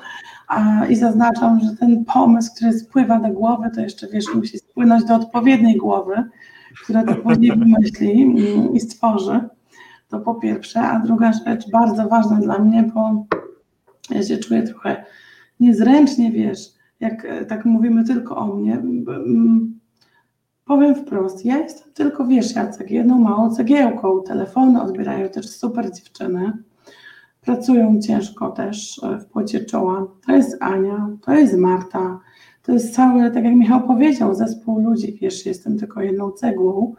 a, i zaznaczam, że ten pomysł, który spływa do głowy, to jeszcze wiesz, musi spłynąć do odpowiedniej głowy, która to później wymyśli mm, i stworzy. To po pierwsze, a druga rzecz bardzo ważna dla mnie, bo ja się czuję trochę niezręcznie, wiesz, jak e, tak mówimy tylko o mnie, Powiem wprost, ja jestem tylko, wiesz Jacek, jedną małą cegiełką. Telefony odbierają też super dziewczyny. Pracują ciężko też e, w płocie czoła. To jest Ania, to jest Marta, to jest cały, tak jak Michał powiedział, zespół ludzi. Wiesz, jestem tylko jedną cegłą.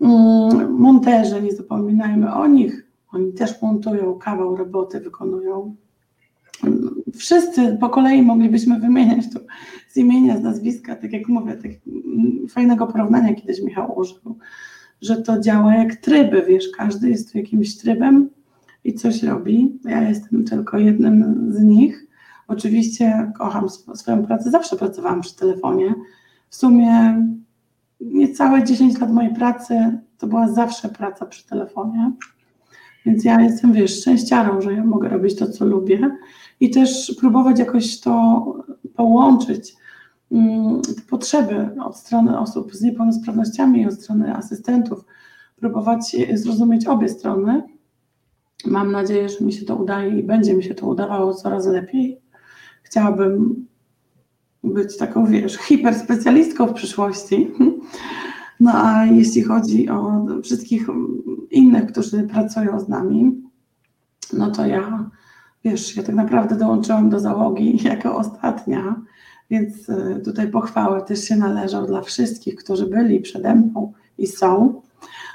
Mm, monterzy, nie zapominajmy o nich. Oni też montują, kawał roboty wykonują wszyscy po kolei moglibyśmy wymieniać to z imienia, z nazwiska, tak jak mówię, tak fajnego porównania kiedyś Michał użył, że to działa jak tryby, wiesz, każdy jest tu jakimś trybem i coś robi. Ja jestem tylko jednym z nich, Oczywiście kocham swoją pracę, zawsze pracowałam przy telefonie. W sumie niecałe 10 lat mojej pracy to była zawsze praca przy telefonie. Więc ja jestem, wiesz, szczęściarą, że ja mogę robić to, co lubię i też próbować jakoś to połączyć, mm, potrzeby od strony osób z niepełnosprawnościami i od strony asystentów, próbować zrozumieć obie strony. Mam nadzieję, że mi się to udaje i będzie mi się to udawało coraz lepiej. Chciałabym być taką, wiesz, hiperspecjalistką w przyszłości. No a jeśli chodzi o wszystkich innych, którzy pracują z nami, no to ja, wiesz, ja tak naprawdę dołączyłam do załogi jako ostatnia, więc e, tutaj pochwały też się należą dla wszystkich, którzy byli przede mną i są.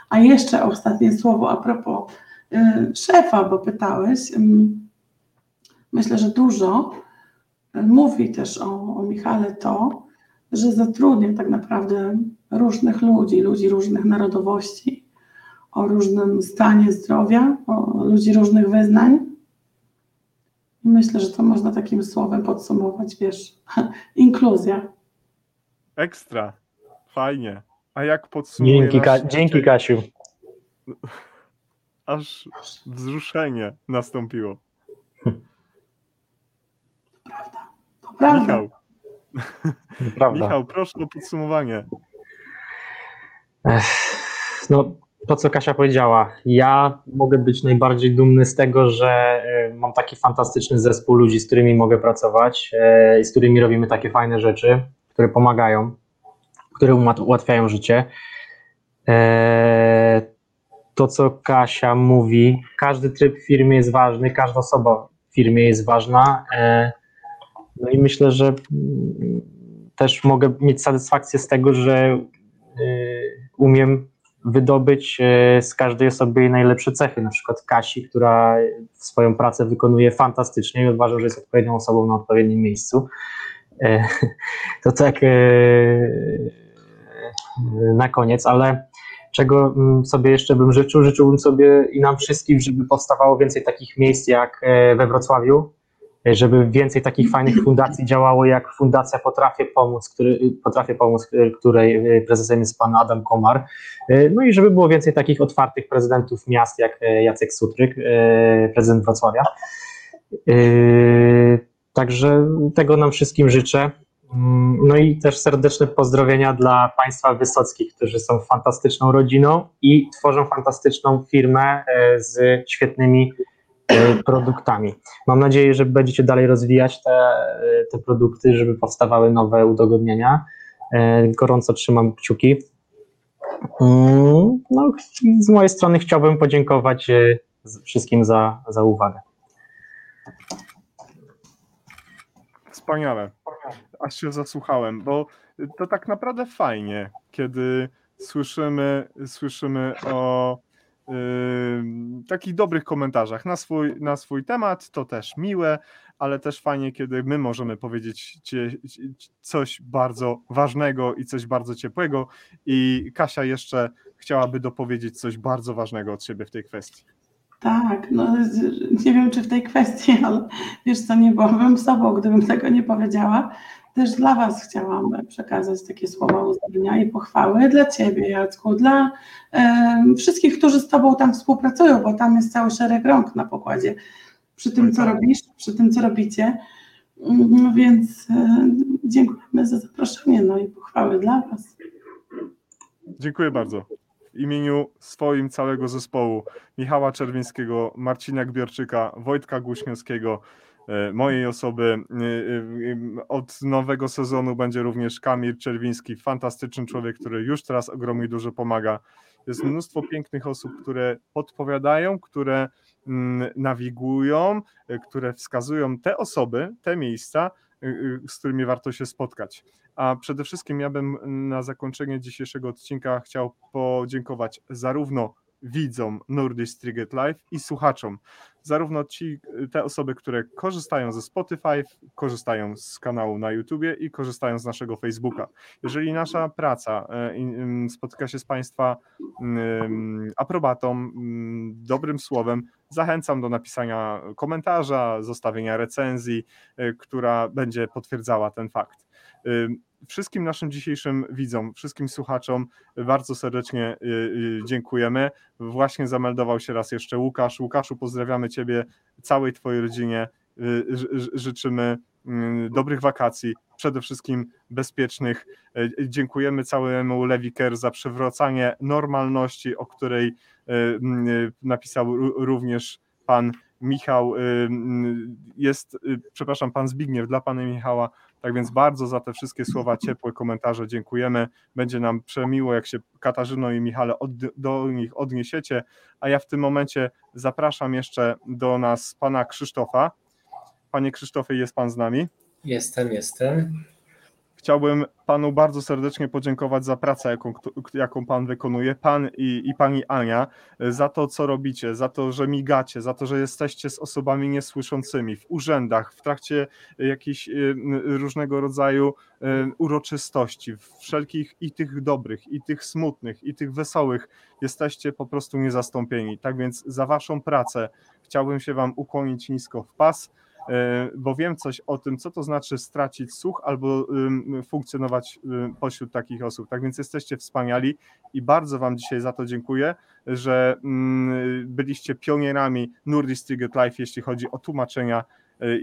A jeszcze ostatnie słowo a propos y, szefa, bo pytałeś. Myślę, że dużo mówi też o, o Michale to, że zatrudnia tak naprawdę różnych ludzi, ludzi różnych narodowości, o różnym stanie zdrowia, o ludzi różnych wyznań. Myślę, że to można takim słowem podsumować, wiesz, inkluzja. Ekstra, fajnie. A jak podsumujesz? Dzięki, Ka dzięki Kasiu. Aż wzruszenie nastąpiło. To prawda. To prawda. Michał. Prawda. Michał, proszę o podsumowanie. No, to co Kasia powiedziała, ja mogę być najbardziej dumny z tego, że y, mam taki fantastyczny zespół ludzi, z którymi mogę pracować y, i z którymi robimy takie fajne rzeczy, które pomagają, które ułatwiają życie. E, to, co Kasia mówi, każdy tryb w firmie jest ważny, każda osoba w firmie jest ważna. E, no i myślę, że mm, też mogę mieć satysfakcję z tego, że y, umiem wydobyć z każdej osoby jej najlepsze cechy. Na przykład Kasi, która swoją pracę wykonuje fantastycznie i uważam, że jest odpowiednią osobą na odpowiednim miejscu. E, to tak na koniec, ale czego mm, sobie jeszcze bym życzył? Życzyłbym sobie i nam wszystkim, żeby powstawało więcej takich miejsc jak e, we Wrocławiu, e, żeby więcej takich fajnych fundacji działało, jak Fundacja Potrafię Pomóc, który, Potrafię Pomóc, e, której prezesem jest pan Adam Komar. No i żeby było więcej takich otwartych prezydentów miast, jak Jacek Sutryk, prezydent Wrocławia. Także tego nam wszystkim życzę. Mm, no i też serdeczne pozdrowienia dla Państwa Wysockich, którzy są fantastyczną rodziną i tworzą fantastyczną firmę e, z świetnymi e, produktami. Mam nadzieję, że będziecie dalej rozwijać te, e, te produkty, żeby powstawały nowe udogodnienia. Gorąco trzymam kciuki. Mm, no, z mojej strony chciałbym podziękować wszystkim za, za uwagę. Wspaniale aż się zasłuchałem, bo to tak naprawdę fajnie, kiedy słyszymy, słyszymy o takich dobrych komentarzach. Na swój, na swój temat, to też miłe, ale też fajnie, kiedy my możemy powiedzieć coś bardzo ważnego i coś bardzo ciepłego. I Kasia jeszcze chciałaby dopowiedzieć coś bardzo ważnego od siebie w tej kwestii. Tak, no nie wiem czy w tej kwestii, ale wiesz co, nie byłabym sobą, gdybym tego nie powiedziała też dla Was chciałam przekazać takie słowa uznania i pochwały dla Ciebie, Jacku, dla wszystkich, którzy z Tobą tam współpracują, bo tam jest cały szereg rąk na pokładzie przy tym, co robisz, przy tym, co robicie. No więc e, dziękujemy za zaproszenie, no i pochwały dla Was. Dziękuję bardzo. W imieniu swoim całego zespołu Michała Czerwińskiego, Marcina Gbiorczyka, Wojtka Głuśniowskiego, mojej osoby. E, e, od nowego sezonu będzie również Kamil Czerwiński, fantastyczny człowiek, który już teraz ogromnie dużo pomaga. Jest mnóstwo pięknych osób, które podpowiadają, które mm, nawigują, które wskazują te osoby, te miejsca, z którymi warto się spotkać. A przede wszystkim ja bym na zakończenie dzisiejszego odcinka chciał podziękować zarówno widzom Nordic Triget Live i słuchaczom. Zarówno ci, te osoby, które korzystają ze Spotify, korzystają z kanału na YouTubie i korzystają z naszego Facebooka. Jeżeli nasza praca spotyka się z Państwa aprobatą, dobrym słowem, zachęcam do napisania komentarza, zostawienia recenzji, która będzie potwierdzała ten fakt. Wszystkim naszym dzisiejszym widzom, wszystkim słuchaczom bardzo serdecznie dziękujemy. Właśnie zameldował się raz jeszcze Łukasz. Łukaszu, pozdrawiamy Ciebie, całej Twojej rodzinie. Życzymy mm, dobrych wakacji, przede wszystkim bezpiecznych. Dziękujemy całemu Lewiker za przywracanie normalności, o której napisał również pan Michał. Jest, przepraszam, pan Zbigniew dla pana Michała. Tak więc bardzo za te wszystkie słowa, ciepłe komentarze dziękujemy. Będzie nam przemiło, jak się Katarzyno i Michale od, do nich odniesiecie. A ja w tym momencie zapraszam jeszcze do nas pana Krzysztofa. Panie Krzysztofie, jest pan z nami? Jestem, jestem. Chciałbym panu bardzo serdecznie podziękować za pracę, jaką, jaką pan wykonuje, pan i, i pani Ania, za to, co robicie, za to, że migacie, za to, że jesteście z osobami niesłyszącymi w urzędach, w trakcie jakichś y, różnego rodzaju y, uroczystości, wszelkich i tych dobrych, i tych smutnych, i tych wesołych, jesteście po prostu niezastąpieni. Tak więc za waszą pracę chciałbym się wam ukłonić nisko w pas bo wiem coś o tym, co to znaczy stracić słuch albo funkcjonować pośród takich osób. Tak więc jesteście wspaniali i bardzo Wam dzisiaj za to dziękuję, że byliście pionierami Nordic Trigger Life, jeśli chodzi o tłumaczenia e, e,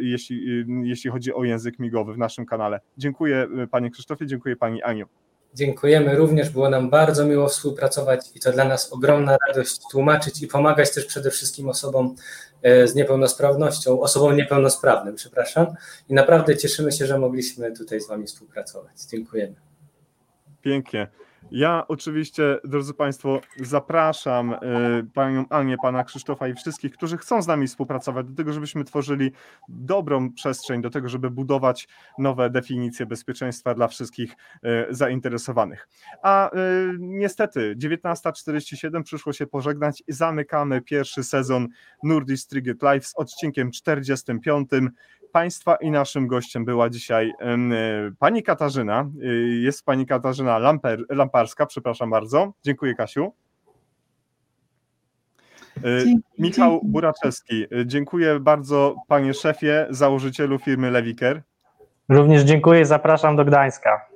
jeśli, jeśli chodzi o język migowy w naszym kanale. Dziękuję Panie Krzysztofie, dziękuję Pani Aniu. Dziękujemy również, było nam bardzo miło współpracować i to dla nas ogromna radość tłumaczyć i pomagać też przede wszystkim osobom e, z niepełnosprawnością, osobom niepełnosprawnym, przepraszam. I naprawdę cieszymy się, że mogliśmy tutaj z Wami współpracować. Dziękujemy. Pięknie. Ja oczywiście, drodzy Państwo, zapraszam y, panią Anię, pana Krzysztofa i wszystkich, którzy chcą z nami współpracować, do tego, żebyśmy tworzyli dobrą przestrzeń, do tego, żeby budować nowe definicje bezpieczeństwa dla wszystkich y, zainteresowanych. A y, niestety, 19.47 przyszło się pożegnać i zamykamy pierwszy sezon Nordic Trigger Live z odcinkiem 45. Państwa i naszym gościem była dzisiaj e, pani Katarzyna. E, jest pani Katarzyna Lamper, Lamparska, przepraszam bardzo. Dziękuję, Kasiu. E, dzięki, Michał dzięki. Buraczewski, dziękuję bardzo panie szefie, założycielu firmy Lewiker. Również dziękuję, zapraszam do Gdańska.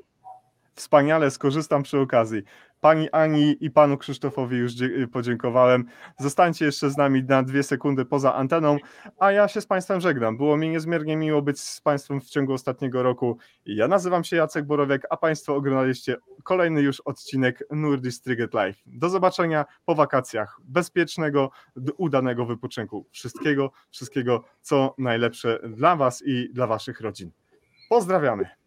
Wspaniale, skorzystam przy okazji. Pani Ani i panu Krzysztofowi już podziękowałem. Zostańcie jeszcze z nami na dwie sekundy poza anteną, a ja się z Państwem żegnam. Było mi niezmiernie miło być z Państwem w ciągu ostatniego roku. Ja nazywam się Jacek Borowiek, a Państwo oglądaliście kolejny już odcinek Nordic Triget Live. Do zobaczenia po wakacjach. Bezpiecznego, udanego wypoczynku. Wszystkiego, wszystkiego, co najlepsze dla Was i dla Waszych rodzin. Pozdrawiamy.